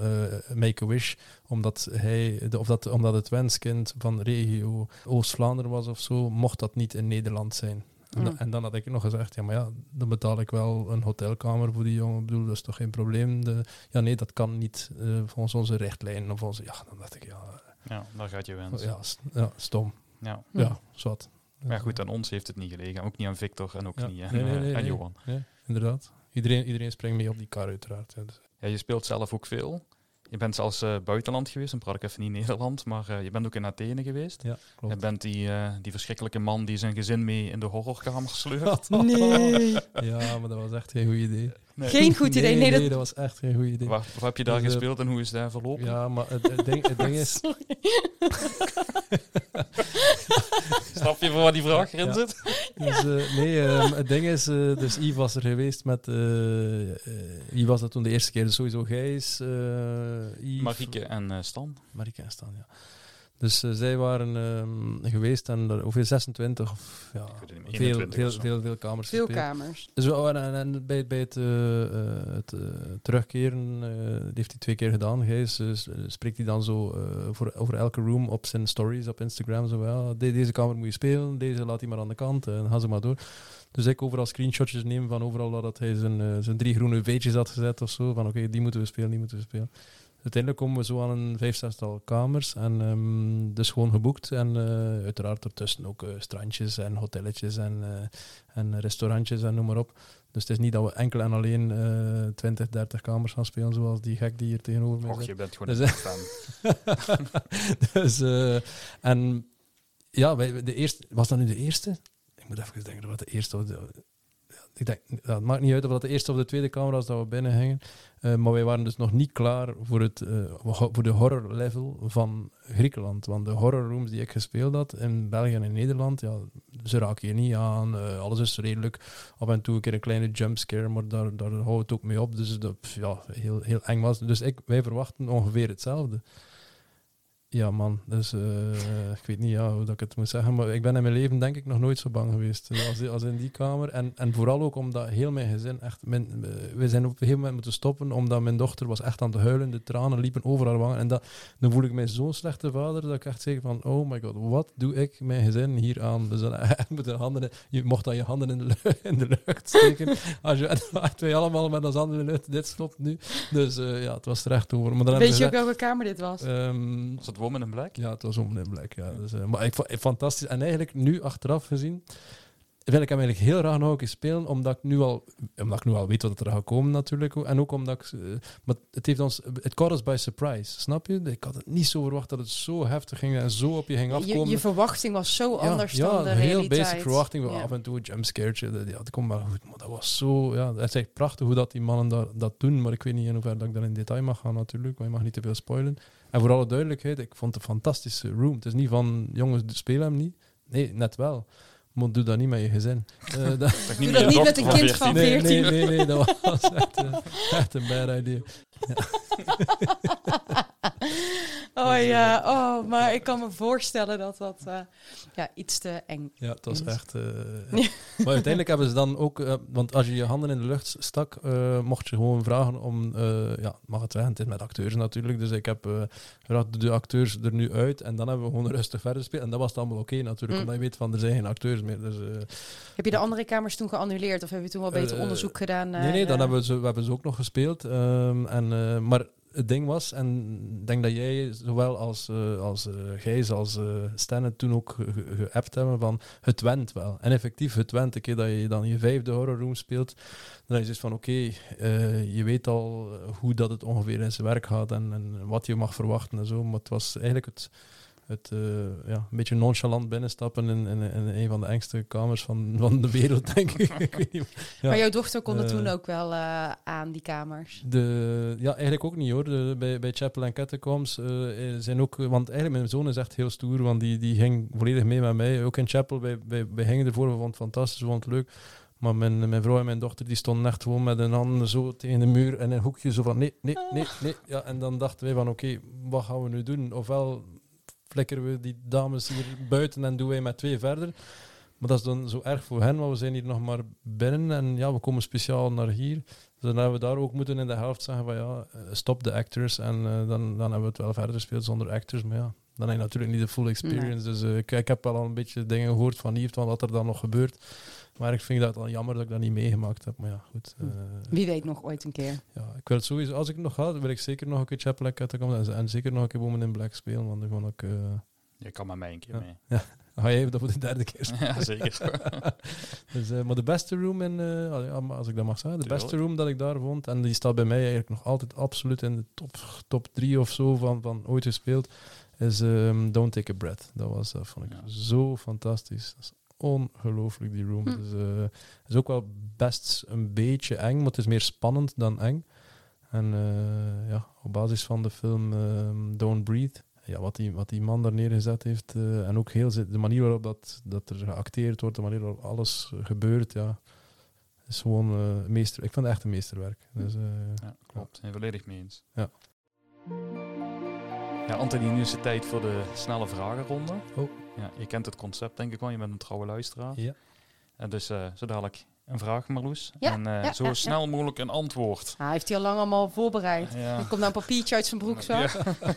S3: Make-A-Wish, omdat, hij, de, of dat, omdat het wenskind van regio Oost-Vlaanderen was of zo, mocht dat niet in Nederland zijn. En,
S2: Mm.
S3: en, dan had ik nog gezegd, ja, maar ja, dan betaal ik wel een hotelkamer voor die jongen. Ik bedoel, dat is toch geen probleem? De, ja, nee, dat kan niet uh, volgens onze richtlijnen. Of onze, ja, dan dacht ik, ja...
S1: Ja, daar gaat je wens.
S3: Ja, st ja stom.
S1: Ja,
S3: ja zwart.
S1: Maar goed, aan ons heeft het niet gelegen. Ook niet aan Victor en ook
S3: ja.
S1: niet aan,
S3: nee, nee, nee,
S1: aan Johan.
S3: Inderdaad. Iedereen, iedereen springt mee op die kar, uiteraard. Dus.
S1: ja, je speelt zelf ook veel. Je bent zelfs uh, buitenland geweest, dan praat ik even niet Nederland, maar uh, je bent ook in Athene geweest.
S3: Ja, klopt.
S1: Je bent die, uh, die verschrikkelijke man die zijn gezin mee in de horrorkamer sleurt. [LAUGHS]
S2: Nee.
S3: ja, maar dat was echt geen goed idee.
S2: Nee. Geen goed idee, nee.
S3: nee,
S2: dat...
S3: nee dat... was echt geen goed idee.
S1: Waar, waar heb je daar dus, gespeeld en hoe is daar verlopen?
S3: Ja, maar het, het, ding, het ding is... [LAUGHS] [LAUGHS]
S1: Snap je voor wat die vraag erin
S3: ja.
S1: zit?
S3: Dus, uh, nee, um, het ding is, uh, dus Yves was er geweest met, uh, wie was dat toen de eerste keer? Dus sowieso Gijs, Yves.
S1: Marieke en Stan.
S3: Marieke en Stan, ja. Dus zij waren um, geweest en er ongeveer 26 of ja, veel, veel, veel, veel kamers
S2: Veel
S3: gespeeld.
S2: kamers.
S3: Dus, en, en, en bij, bij het, het terugkeren, die heeft hij twee keer gedaan. Gijs spreekt hij dan zo voor, over elke room op zijn stories op Instagram. Zo, de, deze kamer moet je spelen, deze laat hij maar aan de kant en gaan ze maar door. Dus ik overal screenshotjes nemen van overal dat hij zijn, uh, zijn drie groene V'tjes had gezet of zo. Van oké, okay, die moeten we spelen, die moeten we spelen. Uiteindelijk komen we zo aan een vijf, zestal kamers en um, dus gewoon geboekt. En uh, uiteraard ertussen ook uh, strandjes en hotelletjes en, en restaurantjes en noem maar op. Dus het is niet dat we enkel en alleen uh, 20, 30 kamers gaan spelen, zoals die gek die hier tegenover mij
S1: Och,
S3: zit.
S1: je bent gewoon
S3: dus, [LAUGHS] dus, en ja, wij, de eerste, was dat nu de eerste? Ik moet even denken wat de eerste was. Ik denk, het maakt niet uit of dat de eerste of de tweede camera was dat we binnen gingen. Uh, maar wij waren dus nog niet klaar voor, het, uh, voor de horror level van Griekenland. Want de horror rooms die ik gespeeld had in België en Nederland, ja, ze raken je niet aan. Uh, alles is redelijk. Af en toe een keer een kleine jumpscare, maar daar, daar houdt het ook mee op. Dus dat ja, heel, heel eng was. Dus ik, wij verwachten ongeveer hetzelfde. Ja, man. Dus uh, ik weet niet ja, hoe dat ik het moet zeggen, maar ik ben in mijn leven denk ik nog nooit zo bang geweest als, als in die kamer. En, en vooral ook omdat heel mijn gezin echt... Mijn, we zijn op een gegeven moment moeten stoppen, omdat mijn dochter was echt aan het huilen. De tranen liepen over haar wangen. En dat, dan voel ik mij zo'n slechte vader dat ik echt zeg van, oh my god, wat doe ik mijn gezin hier aan? Dus dan [LAUGHS] echt met de handen... Je mocht dan je handen in de, lucht, [LAUGHS] in de lucht steken. Als je, [LAUGHS] als wij allemaal met ons handen in de lucht, dit stopt nu. Dus ja, het was er echt over. Maar dan
S2: Weet je ook welke kamer dit was?
S3: Um,
S1: het Woman in Black?
S3: Ja, het was Woman in Black. Ja. Dus, uh, maar ik vond fantastisch. En eigenlijk nu achteraf gezien, wil ik hem eigenlijk heel graag nog een keer spelen, omdat ik nu al, omdat ik nu al weet wat er gaat komen natuurlijk. En ook omdat ik, uh, maar het heeft ons, het caught us by surprise, snap je? Ik had het niet zo verwacht dat het zo heftig ging en zo op je ging afkomen.
S2: Je, je verwachting was zo
S3: ja,
S2: anders
S3: ja,
S2: dan de
S3: een heel
S2: realiteit.
S3: basic verwachting.
S2: Ja.
S3: Af en toe een jumpscaretje, ja, dat komt wel goed. Maar dat was zo, ja, het is echt prachtig hoe dat die mannen dat, dat doen. Maar ik weet niet in hoeverre dat ik daar in detail mag gaan natuurlijk, maar je mag niet te veel spoilen. En voor alle duidelijkheid, ik vond het een fantastische room. Het is niet van, jongens, speel hem niet. Nee, net wel. Maar doe dat niet met je gezin. Uh, [LAUGHS] dat
S1: dat
S2: doe dat niet met een kind van 14.
S3: Nee, nee, nee, nee, dat was echt, uh, echt een bad idea. Ja. [LAUGHS]
S2: Oh ja, oh, maar ik kan me voorstellen dat dat eh, ja, iets te eng
S3: Ja, het was
S2: Is.
S3: echt... eh. [LAUGHS] Maar uiteindelijk hebben ze dan ook... eh, want als je je handen in de lucht stak, mocht je gewoon vragen om... ja, mag het zeggen, het is met acteurs natuurlijk. Dus ik heb gevraagd, doe de acteurs er nu uit. En dan hebben we gewoon rustig verder gespeeld. En dat was het allemaal oké natuurlijk.
S2: Mm.
S3: Omdat je weet van, er zijn geen acteurs meer. Dus,
S2: Heb je de andere kamers toen geannuleerd of heb je toen wel beter onderzoek gedaan?
S3: nee, nee, dan hebben we ze, we hebben ze ook nog gespeeld. Ehm, en, maar het ding was, en ik denk dat jij zowel als, eh als eh, Gijs als het toen ook ge- ge- geappt hebben van het went wel. En effectief, het went. Een keer dat je dan je vijfde horrorroom speelt, dan is het van oké, je weet al hoe dat het ongeveer in zijn werk gaat en, en wat je mag verwachten en zo. Maar het was eigenlijk het, het eh, ja, een beetje nonchalant binnenstappen in, in, in een van de engste kamers van, van de wereld, [LAUGHS] denk ik. ik weet niet. Ja.
S2: Maar jouw dochter kon er
S3: Eh,
S2: toen ook wel eh, aan, die kamers.
S3: De, ja, eigenlijk ook niet hoor. De, bij, bij Chapel en Catacombs zijn ook... Want eigenlijk mijn zoon is echt heel stoer, want die, die ging volledig mee met mij. Ook in Chapel, wij, wij, wij gingen ervoor, we vonden het fantastisch, we vonden het leuk. Maar mijn, mijn vrouw en mijn dochter die stonden echt gewoon met een hand zo tegen de muur en een hoekje zo van nee, nee, nee, nee. Ja, en dan dachten wij van oké, wat gaan we nu doen? Ofwel flikkeren we die dames hier buiten en doen wij met twee verder. Maar dat is dan zo erg voor hen, want we zijn hier nog maar binnen en ja, we komen speciaal naar hier. Dus dan hebben we daar ook moeten in de helft zeggen van ja, eh, stop de actors. En eh, dan, dan hebben we het wel verder gespeeld zonder actors. Maar ja, dan heb je natuurlijk niet de full experience. Dus eh, ik, ik heb wel al een beetje dingen gehoord van Yves, van wat er dan nog gebeurt. Maar ik vind dat al jammer dat ik dat niet meegemaakt heb. Maar ja, goed. eh,
S2: Wie weet nog ooit een keer.
S3: ja, ik wil het sowieso, als ik het nog ga, wil ik zeker nog een keer Chapel en Catacombs en, en zeker nog een keer Woman in Black spelen. Want dan vond ik... eh,
S1: Je kan met mij een keer
S3: Ja.
S1: mee. [LAUGHS]
S3: ga jij dat voor de derde keer spelen? [LAUGHS]
S1: Ja, zeker. [LAUGHS]
S3: Dus, eh, maar de beste room in, eh, al- ja, maar als ik dat mag zeggen, de beste room dat ik daar vond, en die staat bij mij eigenlijk nog altijd absoluut in de top, top drie of zo van, van ooit gespeeld, is ehm, Don't Take a Breath. Dat was, dat vond ik
S1: Ja.
S3: zo fantastisch. Dat is ongelooflijk, die room.
S2: Hm.
S3: Dus, eh, het is ook wel best een beetje eng, maar het is meer spannend dan eng. En eh, ja, op basis van de film ehm, Don't Breathe, ja, wat, die, wat die man daar neergezet heeft, eh, en ook heel de manier waarop dat, dat er geacteerd wordt, de manier waarop alles eh, gebeurt, ja, is gewoon eh, meester. Ik vind het echt een meesterwerk. Dus, eh,
S1: Ja, klopt. En volledig mee eens.
S3: Ja.
S1: Ja, Anthony, nu is het tijd voor de snelle vragenronde.
S3: Oh.
S1: Ja, je kent het concept denk ik wel, je bent een trouwe luisteraar.
S3: ja.
S1: En dus eh zo dadelijk een vraag, Marloes.
S2: Ja,
S1: en eh,
S2: ja,
S1: zo
S2: ja, ja.
S1: snel mogelijk een antwoord.
S2: Ah, hij heeft hij al lang allemaal voorbereid.
S1: Ja.
S2: Er komt nou een papiertje uit zijn broekzak.
S1: Ja. Oh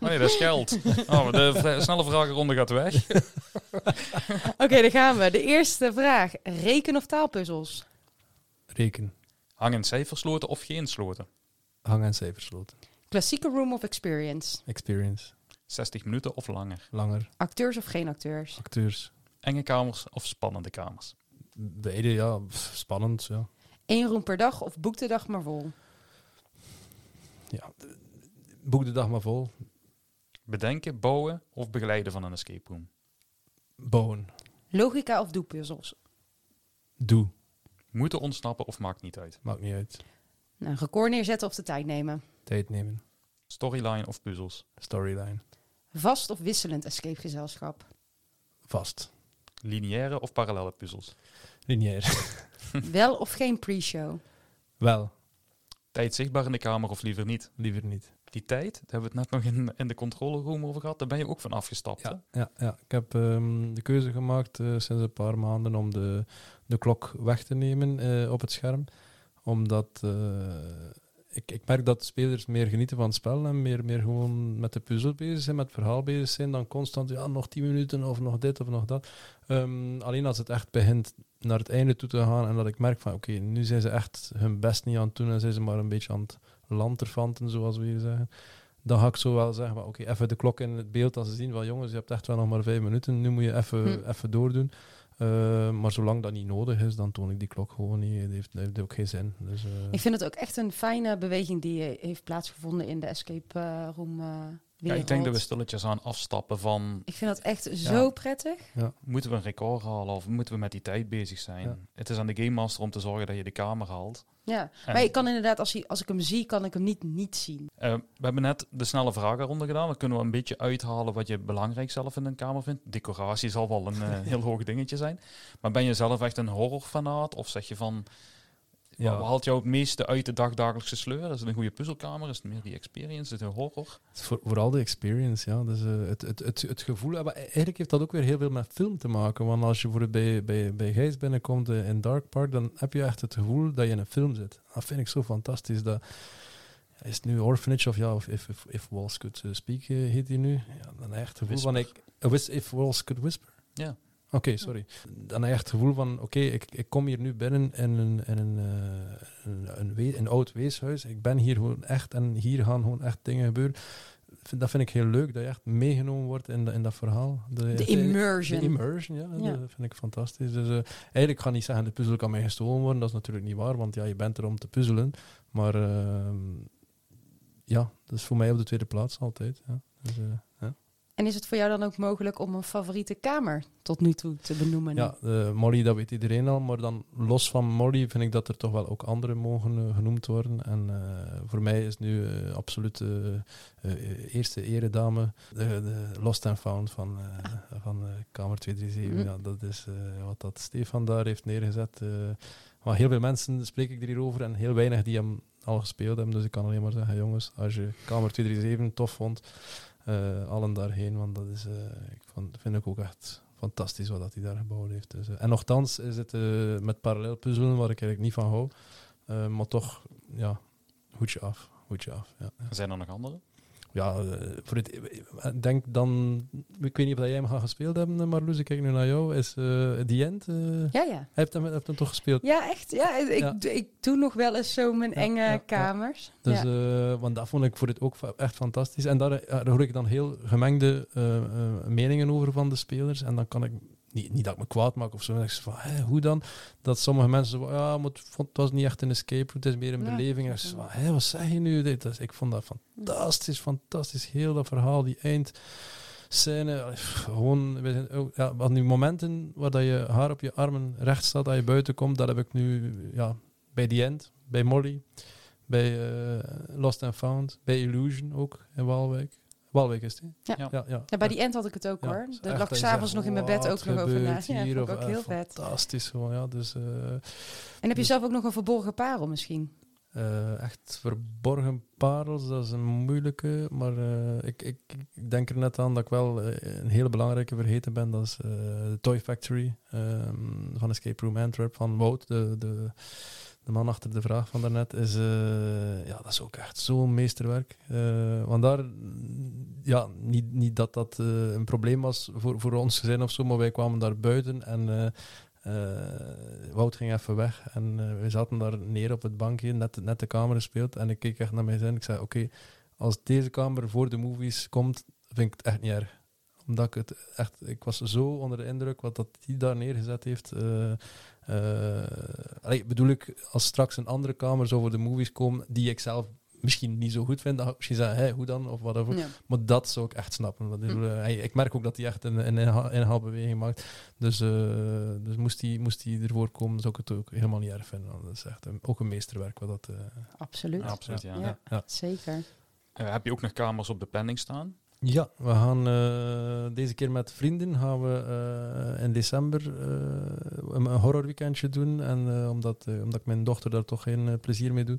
S1: [LAUGHS] nee, dat is geld. Oh, de snelle vragenronde gaat weg. [LAUGHS]
S2: Oké, daar gaan we. De eerste vraag. Reken- of taalpuzzels?
S3: Reken,
S1: Hang en cijfersloten of geen sloten?
S3: hang- en cijfersloten.
S2: Klassieke room of experience?
S3: Experience,
S1: 60 minuten of langer?
S3: langer,
S2: Acteurs of geen acteurs?
S3: acteurs.
S1: Enge kamers of spannende kamers?
S3: Beide, ja, pff, spannend, ja.
S2: Eén room per dag of boek de dag maar vol?
S3: ja. Boek de dag maar vol.
S1: Bedenken, bouwen of begeleiden van een escape room?
S3: Bouwen.
S2: Logica of doepuzzels?
S3: Doe.
S1: Moeten ontsnappen of maakt niet uit?
S3: Maakt niet uit.
S2: Nou, een record neerzetten of de tijd nemen?
S3: Tijd nemen.
S1: Storyline of puzzels?
S3: Storyline.
S2: Vast of wisselend escape gezelschap?
S3: Vast.
S1: Lineaire of parallelle puzzels?
S3: Lineair. [LAUGHS]
S2: Wel of geen pre-show?
S3: Wel.
S1: Tijd zichtbaar in de kamer of liever niet?
S3: Liever niet.
S1: Die tijd, daar hebben we het net nog in, in de controleroom over gehad, daar ben je ook van afgestapt. hè?
S3: Ja, ja, ja. ik heb ehm, de keuze gemaakt eh, sinds een paar maanden om de, de klok weg te nemen eh, op het scherm. Omdat eh, ik, ik merk dat spelers meer genieten van het spel en meer, meer gewoon met de puzzel bezig zijn, met het verhaal bezig zijn, dan constant ja, nog tien minuten of nog dit of nog dat. Ehm, alleen als het echt begint naar het einde toe te gaan en dat ik merk van oké, nu zijn ze echt hun best niet aan het doen en zijn ze maar een beetje aan het lanterfanten, zoals we hier zeggen dan ga ik zo wel zeggen, oké, even de klok in het beeld als ze zien van jongens, je hebt echt wel nog maar vijf minuten, nu moet je even,
S2: Hm.
S3: even doordoen. Eh, maar zolang dat niet nodig is, dan toon ik die klok gewoon niet. Het heeft, ook geen zin. Dus, eh,
S2: Ik vind het ook echt een fijne beweging die heeft plaatsgevonden in de escape eh, room
S1: Ja, ik denk dat we stilletjes aan afstappen van
S2: Ik vind dat echt zo prettig.
S1: moeten we een record halen of moeten we met die tijd bezig zijn.
S3: Ja.
S1: Het is aan de Game Master om te zorgen dat je de kamer haalt.
S2: Ja,
S1: En,
S2: maar ik kan inderdaad, als, hij, als ik hem zie, kan ik hem niet niet zien.
S1: eh, we hebben net de snelle vragenronde gedaan. Dan kunnen we een beetje uithalen wat je belangrijk zelf in een kamer vindt. Decoratie zal wel een eh, [LAUGHS] heel hoog dingetje zijn. Maar ben je zelf echt een horrorfanaat? Of zeg je van,
S3: Ja.
S1: Wat haalt jou het meeste uit de dagdagelijkse sleur? Is het een goede puzzelkamer? Is het meer die experience? Is het een horror?
S3: Het voor, vooral de experience, ja. Dus, eh, het, het, het, het gevoel. Maar eigenlijk heeft dat ook weer heel veel met film te maken. Want als je voor bij, bij, bij Gijs binnenkomt eh, in Dark Park, dan heb je echt het gevoel dat je in een film zit. Dat vind ik zo fantastisch. Dat, is het nu Orphanage of ja, of If, if, if Walls Could eh, Speak eh, heet die nu? Ja, dan echt het gevoel van ik. eh, if Walls Could Whisper.
S1: Ja.
S3: Oké, sorry. Dan heb je echt het gevoel van, oké, ik, ik kom hier nu binnen in een, in een, eh, een, een, we- een oud weeshuis. Ik ben hier gewoon echt en hier gaan gewoon echt dingen gebeuren. Dat vind ik heel leuk, dat je echt meegenomen wordt in, de, in dat verhaal. De,
S2: De immersion.
S3: De immersion, ja,
S2: Ja.
S3: dat vind ik fantastisch. Dus eh, eigenlijk ga ik niet zeggen, de puzzel kan mij gestolen worden. Dat is natuurlijk niet waar, want ja, je bent er om te puzzelen. Maar ehm, ja, dat is voor mij op de tweede plaats altijd. Ja. Dus, eh.
S2: En is het voor jou dan ook mogelijk om een favoriete kamer tot nu toe te benoemen?
S3: Ja, eh, Molly, dat weet iedereen al. Maar dan los van Molly vind ik dat er toch wel ook andere mogen eh, genoemd worden. En eh, voor mij is nu absoluut de eerste eredame de, de Lost and Found van, van Kamer 237.
S2: Mhm.
S3: Ja, dat is wat dat Stefan daar heeft neergezet. maar heel veel mensen spreek ik er hier over en heel weinig die hem al gespeeld hebben. Dus ik kan alleen maar zeggen, jongens, als je Kamer 237 tof vond, eh, allen daarheen. Want dat is, eh, ik vond, vind ik ook echt fantastisch wat dat hij daar gebouwd heeft. Dus, eh, en nogthans is het met parallel puzzelen waar ik eigenlijk niet van hou. Maar toch, ja, hoedje af. Hoedje af, ja.
S1: Zijn er nog andere?
S3: Ja, eh, voor het, ik denk dan, ik weet niet of jij hem gaat gespeeld hebben, Marloes, ik kijk nu naar jou, is eh The End, eh
S2: ja. ja.
S3: heeft hem, heeft hem toch gespeeld?
S2: Ja, echt. Ja, ik,
S3: Ja.
S2: ik doe nog wel eens zo mijn
S3: Ja,
S2: enge
S3: ja,
S2: kamers.
S3: Dus, eh, want dat vond ik voor dit ook echt fantastisch. En daar, daar hoor ik dan heel gemengde eh, eh, meningen over van de spelers. En dan kan ik, niet, niet dat ik me kwaad maak of zo, maar ik zeg van, hè, hoe dan? Dat sommige mensen zo, ja, maar het, vond, het was niet echt een escape route, het is meer een
S2: Ja.
S3: beleving. En ik van, hè, wat zeg je nu? Dit, ik vond dat fantastisch, fantastisch. Heel dat verhaal, die eindscène. allee, pff, Gewoon, ja, wat nu momenten waar dat je haar op je armen recht staat, dat je buiten komt, dat heb ik nu ja, bij The End, bij Molly, bij eh, Lost and Found, bij Illusion ook in Waalwijk. Waalwijk is die?
S2: Ja.
S1: Ja.
S3: ja, ja.
S2: Ja, bij die end had ik het ook
S3: Ja,
S2: hoor. Daar lag
S3: dat
S2: ik s'avonds nog in mijn bed ook nog over na. Ja,
S3: hier?
S2: vond ik
S3: Of,
S2: ook
S3: eh,
S2: heel vet.
S3: Fantastisch gewoon, ja. Dus, eh,
S2: En heb je
S3: dus-
S2: zelf ook nog een verborgen parel misschien?
S3: eh, echt verborgen parels, dat is een moeilijke. Maar eh, ik, ik, ik denk er net aan dat ik wel eh, een hele belangrijke vergeten ben. Dat is eh, de Toy Factory ehm, van Escape Room Antwerp van Wout, de, de, de man achter de vraag van daarnet. Is, eh, ja, dat is ook echt zo'n meesterwerk. Eh, want daar, ja, niet, niet dat dat eh, een probleem was voor, voor ons gezin of zo, maar wij kwamen daar buiten en. Wout ging even weg en we zaten daar neer op het bankje, net, net de kamer gespeeld. En ik keek echt naar mijn zin. Ik zei: Oké, als deze kamer voor de movies komt, vind ik het echt niet erg. Omdat ik het echt, ik was zo onder de indruk wat dat die daar neergezet heeft. Allee, bedoel ik, als straks een andere kamer zou voor de movies komen, die ik zelf misschien niet zo goed vind, dan ga ik misschien zeggen: hey, hoe dan? Of whatever.
S2: Ja.
S3: Maar dat zou ik echt snappen. Want ik, bedoel, eh, hij- ik merk ook dat hij echt een, een inha- inhaalbeweging maakt. Dus, eh, dus moest, hij, moest hij ervoor komen, zou ik het ook helemaal niet erg vinden. Want Dat is echt een, ook een meesterwerk. Wat dat, eh,
S2: Absoluut.
S1: Ja, absoluut, ja.
S2: Ja.
S3: ja.
S2: Zeker.
S1: Eh, heb je ook nog kamers op de planning staan?
S3: Ja, we gaan eh, deze keer met vrienden gaan we eh, in december eh, een, horrorweekendje doen. En omdat, omdat ik mijn dochter daar toch geen plezier mee doe.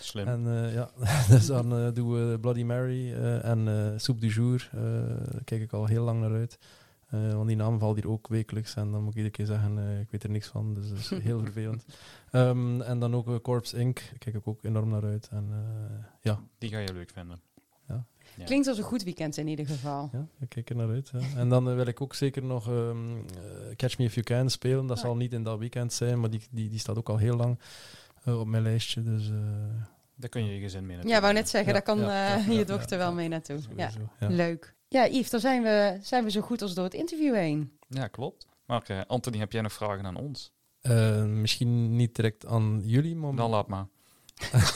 S1: Slim.
S3: En ja, [LAUGHS] dus dan doen we Bloody Mary en Soup du Jour. Daar kijk ik al heel lang naar uit. Want die naam valt hier ook wekelijks. En dan moet ik iedere keer zeggen, ik weet er niks van. Dus dat is heel [LAUGHS] vervelend. Ehm, en dan ook Corpse Inc. Daar kijk ik ook enorm naar uit. En ja,
S1: Die ga je leuk vinden.
S3: Ja.
S2: Klinkt als een goed weekend in ieder geval.
S3: ja, ik kijk er naar uit. Ja. En dan eh, wil ik ook zeker nog ehm, eh, Catch Me If You Can spelen. Dat
S2: Ja.
S3: zal niet in dat weekend zijn, maar die, die, die staat ook al heel lang eh, op mijn lijstje. Dus eh,
S1: Daar kun je je gezin mee naartoe
S2: Ja, wou net zeggen,
S3: Ja,
S2: daar kan
S3: ja,
S2: eh,
S3: ja,
S2: je dochter
S3: ja,
S2: wel
S3: ja.
S2: mee naartoe. Ja,
S3: sowieso, ja.
S2: leuk. Ja, Yves, dan zijn we, zijn we zo goed als door het interview heen.
S1: Ja, klopt. Maar Anthony, heb jij nog vragen aan ons?
S3: Misschien niet direct aan jullie, maar,
S1: Dan laat maar. [LAUGHS]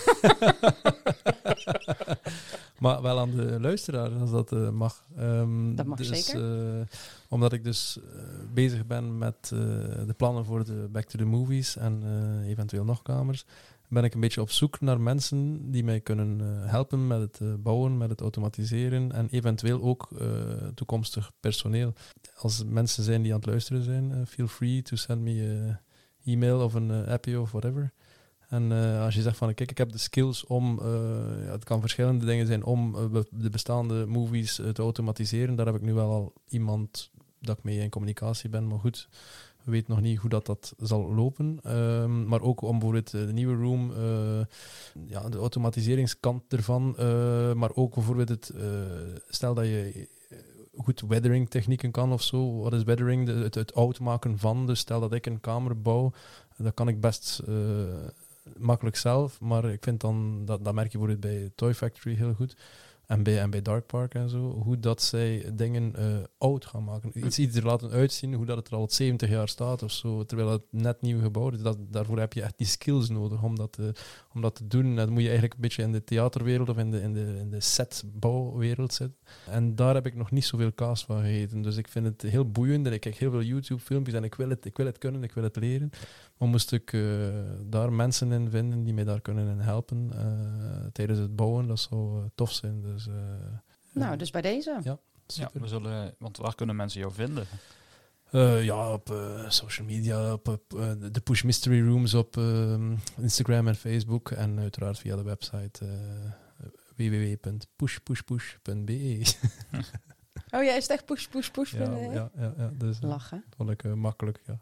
S1: [LAUGHS]
S3: maar wel aan de luisteraar, als dat eh, mag. Ehm,
S2: Dat mag
S3: dus,
S2: zeker.
S3: eh, omdat ik dus eh, bezig ben met de plannen voor de Back to the Movies en eventueel nog kamers, ben ik een beetje op zoek naar mensen die mij kunnen helpen met het bouwen, met het automatiseren en eventueel ook toekomstig personeel. Als er mensen zijn die aan het luisteren zijn, feel free to send me e-mail of een appje of whatever. En eh, als je zegt van kijk, ik heb de skills om, eh, ja, het kan verschillende dingen zijn, om eh, de bestaande movies te automatiseren. Daar heb ik nu wel al iemand dat ik mee in communicatie ben, maar goed, we weten nog niet hoe dat, dat zal lopen. Ehm, maar ook om bijvoorbeeld de nieuwe room, ja, de automatiseringskant ervan, maar ook bijvoorbeeld het, stel dat je goed weathering technieken kan of zo. Wat is weathering? Het, oud maken van. Dus stel dat ik een kamer bouw, dat kan ik best makkelijk zelf. Maar ik vind dan, dat, dat merk je bijvoorbeeld bij Toy Factory heel goed. En bij, en bij Dark Park en zo. Hoe dat zij dingen eh, oud gaan maken. Iets, iets er laten uitzien, hoe dat het er al 70 jaar staat of zo. Terwijl het net nieuw gebouwd is. Dat, daarvoor heb je echt die skills nodig om dat, te- om dat te doen. En dat moet je eigenlijk een beetje in de theaterwereld of in de, in de, in de setbouwwereld zitten. En daar heb ik nog niet zoveel kaas van gegeten. Dus ik vind het heel boeiend. En ik kijk heel veel YouTube-filmpjes en ik wil, het, ik wil het kunnen, ik wil het leren. Maar moest ik eh, daar mensen in vinden die mij daar kunnen in helpen eh, tijdens het bouwen, dat zou eh, tof zijn. Dus, eh,
S2: Nou, dus bij deze.
S3: Ja.
S1: Ja, we zullen, want waar kunnen mensen jou vinden?
S3: Eh, ja, op social media, op, op, de Push Mystery Rooms op ehm, Instagram en Facebook. En uiteraard via de website eh www.pushpushpush.be.
S2: Oh ja, is het echt push, push, push?
S3: ja, ja, ja, ja, dus eh,
S2: Lachen.
S3: vond ik eh, makkelijk. Ja.
S1: Oké.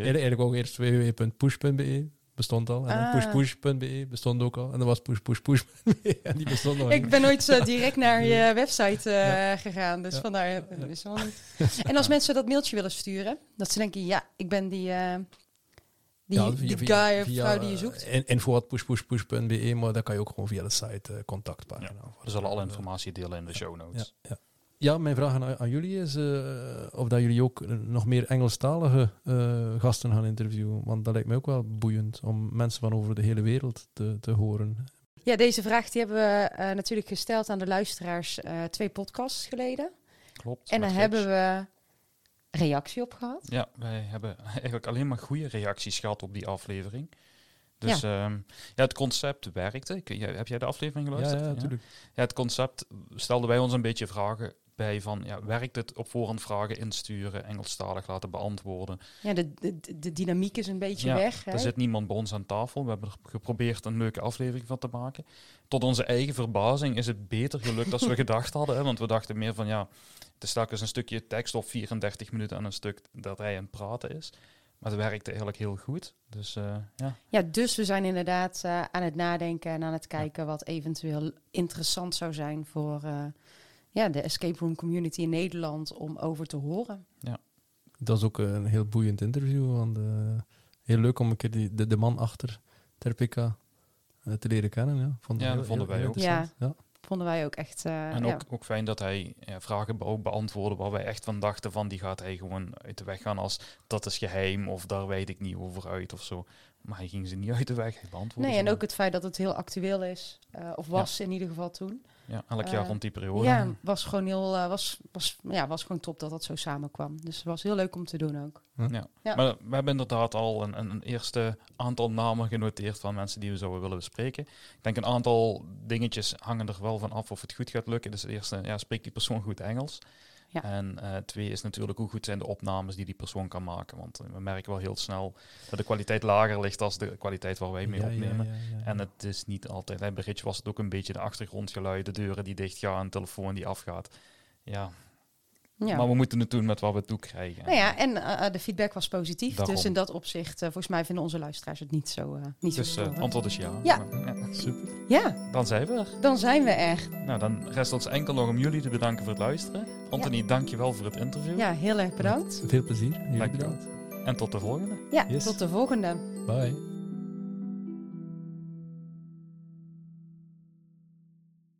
S3: Eigenlijk, eigenlijk ook eerst www.push.be bestond al. En
S2: Ah.
S3: pushpush.be bestond ook al. En dan was pushpushpush.be en die bestond nog
S2: Ik ben nooit zo direct naar [LAUGHS] je website eh, gegaan, dus
S3: Ja.
S2: vandaar
S3: Ja.
S2: dat is wel niet. En als [LAUGHS] mensen dat mailtje willen sturen, dat ze denken, ja, ik ben die, eh, die,
S3: Ja,
S2: die guy of
S3: via,
S2: vrouw die je
S3: eh,
S2: zoekt.
S3: in- Info.pushpushpush.be, maar dat kan je ook gewoon via de site eh, contactpagina.
S1: We zullen alle informatie delen in de show notes.
S3: Ja, ja. ja, mijn vraag aan, aan jullie is eh, of dat jullie ook eh, nog meer Engelstalige eh, gasten gaan interviewen. Want dat lijkt mij ook wel boeiend om mensen van over de hele wereld te, te horen.
S2: Ja, deze vraag die hebben we eh, natuurlijk gesteld aan de luisteraars eh, twee podcasts geleden.
S1: Klopt.
S2: En daar
S1: Gips.
S2: hebben we reactie op gehad.
S1: Ja, wij hebben [LAUGHS] eigenlijk alleen maar goede reacties gehad op die aflevering. Dus ja, ja het concept werkte. Ik, heb jij de aflevering
S3: Ja,
S1: geluisterd?
S3: ja, natuurlijk.
S1: Ja, het concept stelden wij ons een beetje vragen bij van, ja, werkt het op voorhand vragen insturen, Engelstalig laten beantwoorden?
S2: Ja, de, de, de dynamiek is een beetje
S1: Ja,
S2: weg. Hè?
S1: Er zit niemand bij ons aan tafel. We hebben er geprobeerd een leuke aflevering van te maken. Tot onze eigen verbazing is het beter gelukt dan we [LAUGHS] gedacht hadden. Hè? Want we dachten meer van, ja, het is telkens een stukje tekst op 34 minuten en een stuk dat hij aan het praten is. Maar het werkte eigenlijk heel goed. Dus eh, ja,
S2: Ja, dus we zijn inderdaad eh, aan het nadenken en aan het kijken wat eventueel interessant zou zijn voor eh, ja, de escape room community in Nederland om over te horen.
S3: Dat is ook een heel boeiend interview. Want, eh, heel leuk om een keer die, de, de man achter Terpika eh, te leren kennen. Ja, Vond
S1: Ja,
S3: heel-
S1: dat vonden
S3: heel-
S1: wij
S3: heel
S1: ook.
S3: interessant. Ja.
S2: Vonden wij ook echt. eh,
S1: en
S2: ja.
S1: ook, ook fijn dat hij ja, vragen be- ook beantwoordde waar wij echt van dachten van, die gaat hij gewoon uit de weg gaan als dat is geheim of daar weet ik niet over uit of zo. Maar hij ging ze niet uit de weg, hij beantwoordde
S2: Nee, en ook het feit dat het heel actueel is, eh, of was in ieder geval toen.
S1: Ja, elk jaar
S2: eh,
S1: rond die periode.
S2: Ja, was gewoon heel, eh, was, was, ja, was gewoon top dat dat zo samenkwam. Dus het was heel leuk om te doen ook.
S1: Ja.
S2: Ja.
S1: Maar we hebben inderdaad al een, een, een eerste aantal namen genoteerd van mensen die we zouden willen bespreken. Ik denk een aantal dingetjes hangen er wel van af of het goed gaat lukken. Dus het eerste, ja, spreekt die persoon goed Engels?
S2: Ja.
S1: En eh, twee is natuurlijk hoe goed zijn de opnames die die persoon kan maken. Want eh, we merken wel heel snel dat de kwaliteit lager ligt als de kwaliteit waar wij mee
S3: Ja,
S1: opnemen.
S3: ja, ja, ja.
S1: En het is niet altijd. Bij Bridge was het ook een beetje de achtergrondgeluiden, de deuren die dichtgaan, een telefoon die afgaat. Ja,
S2: Ja.
S1: maar we moeten het doen met wat we toekrijgen.
S2: Nou ja, en eh, de feedback was positief.
S1: Daarom.
S2: Dus in dat opzicht, eh, volgens mij vinden onze luisteraars het niet zo. eh niet
S1: Dus
S2: zo
S1: eh,
S2: heel,
S1: het antwoord is ja.
S2: Ja.
S1: ja.
S3: Super.
S2: Ja,
S1: Dan zijn we er.
S2: dan zijn we er.
S1: Nou, dan rest ons enkel nog om jullie te bedanken voor het luisteren. Anthony, dank je wel voor het interview.
S2: Ja, heel erg bedankt.
S3: Veel plezier.
S1: Dankjewel.
S3: bedankt.
S1: En tot de volgende.
S2: Ja,
S3: Yes.
S2: tot de volgende.
S3: Bye.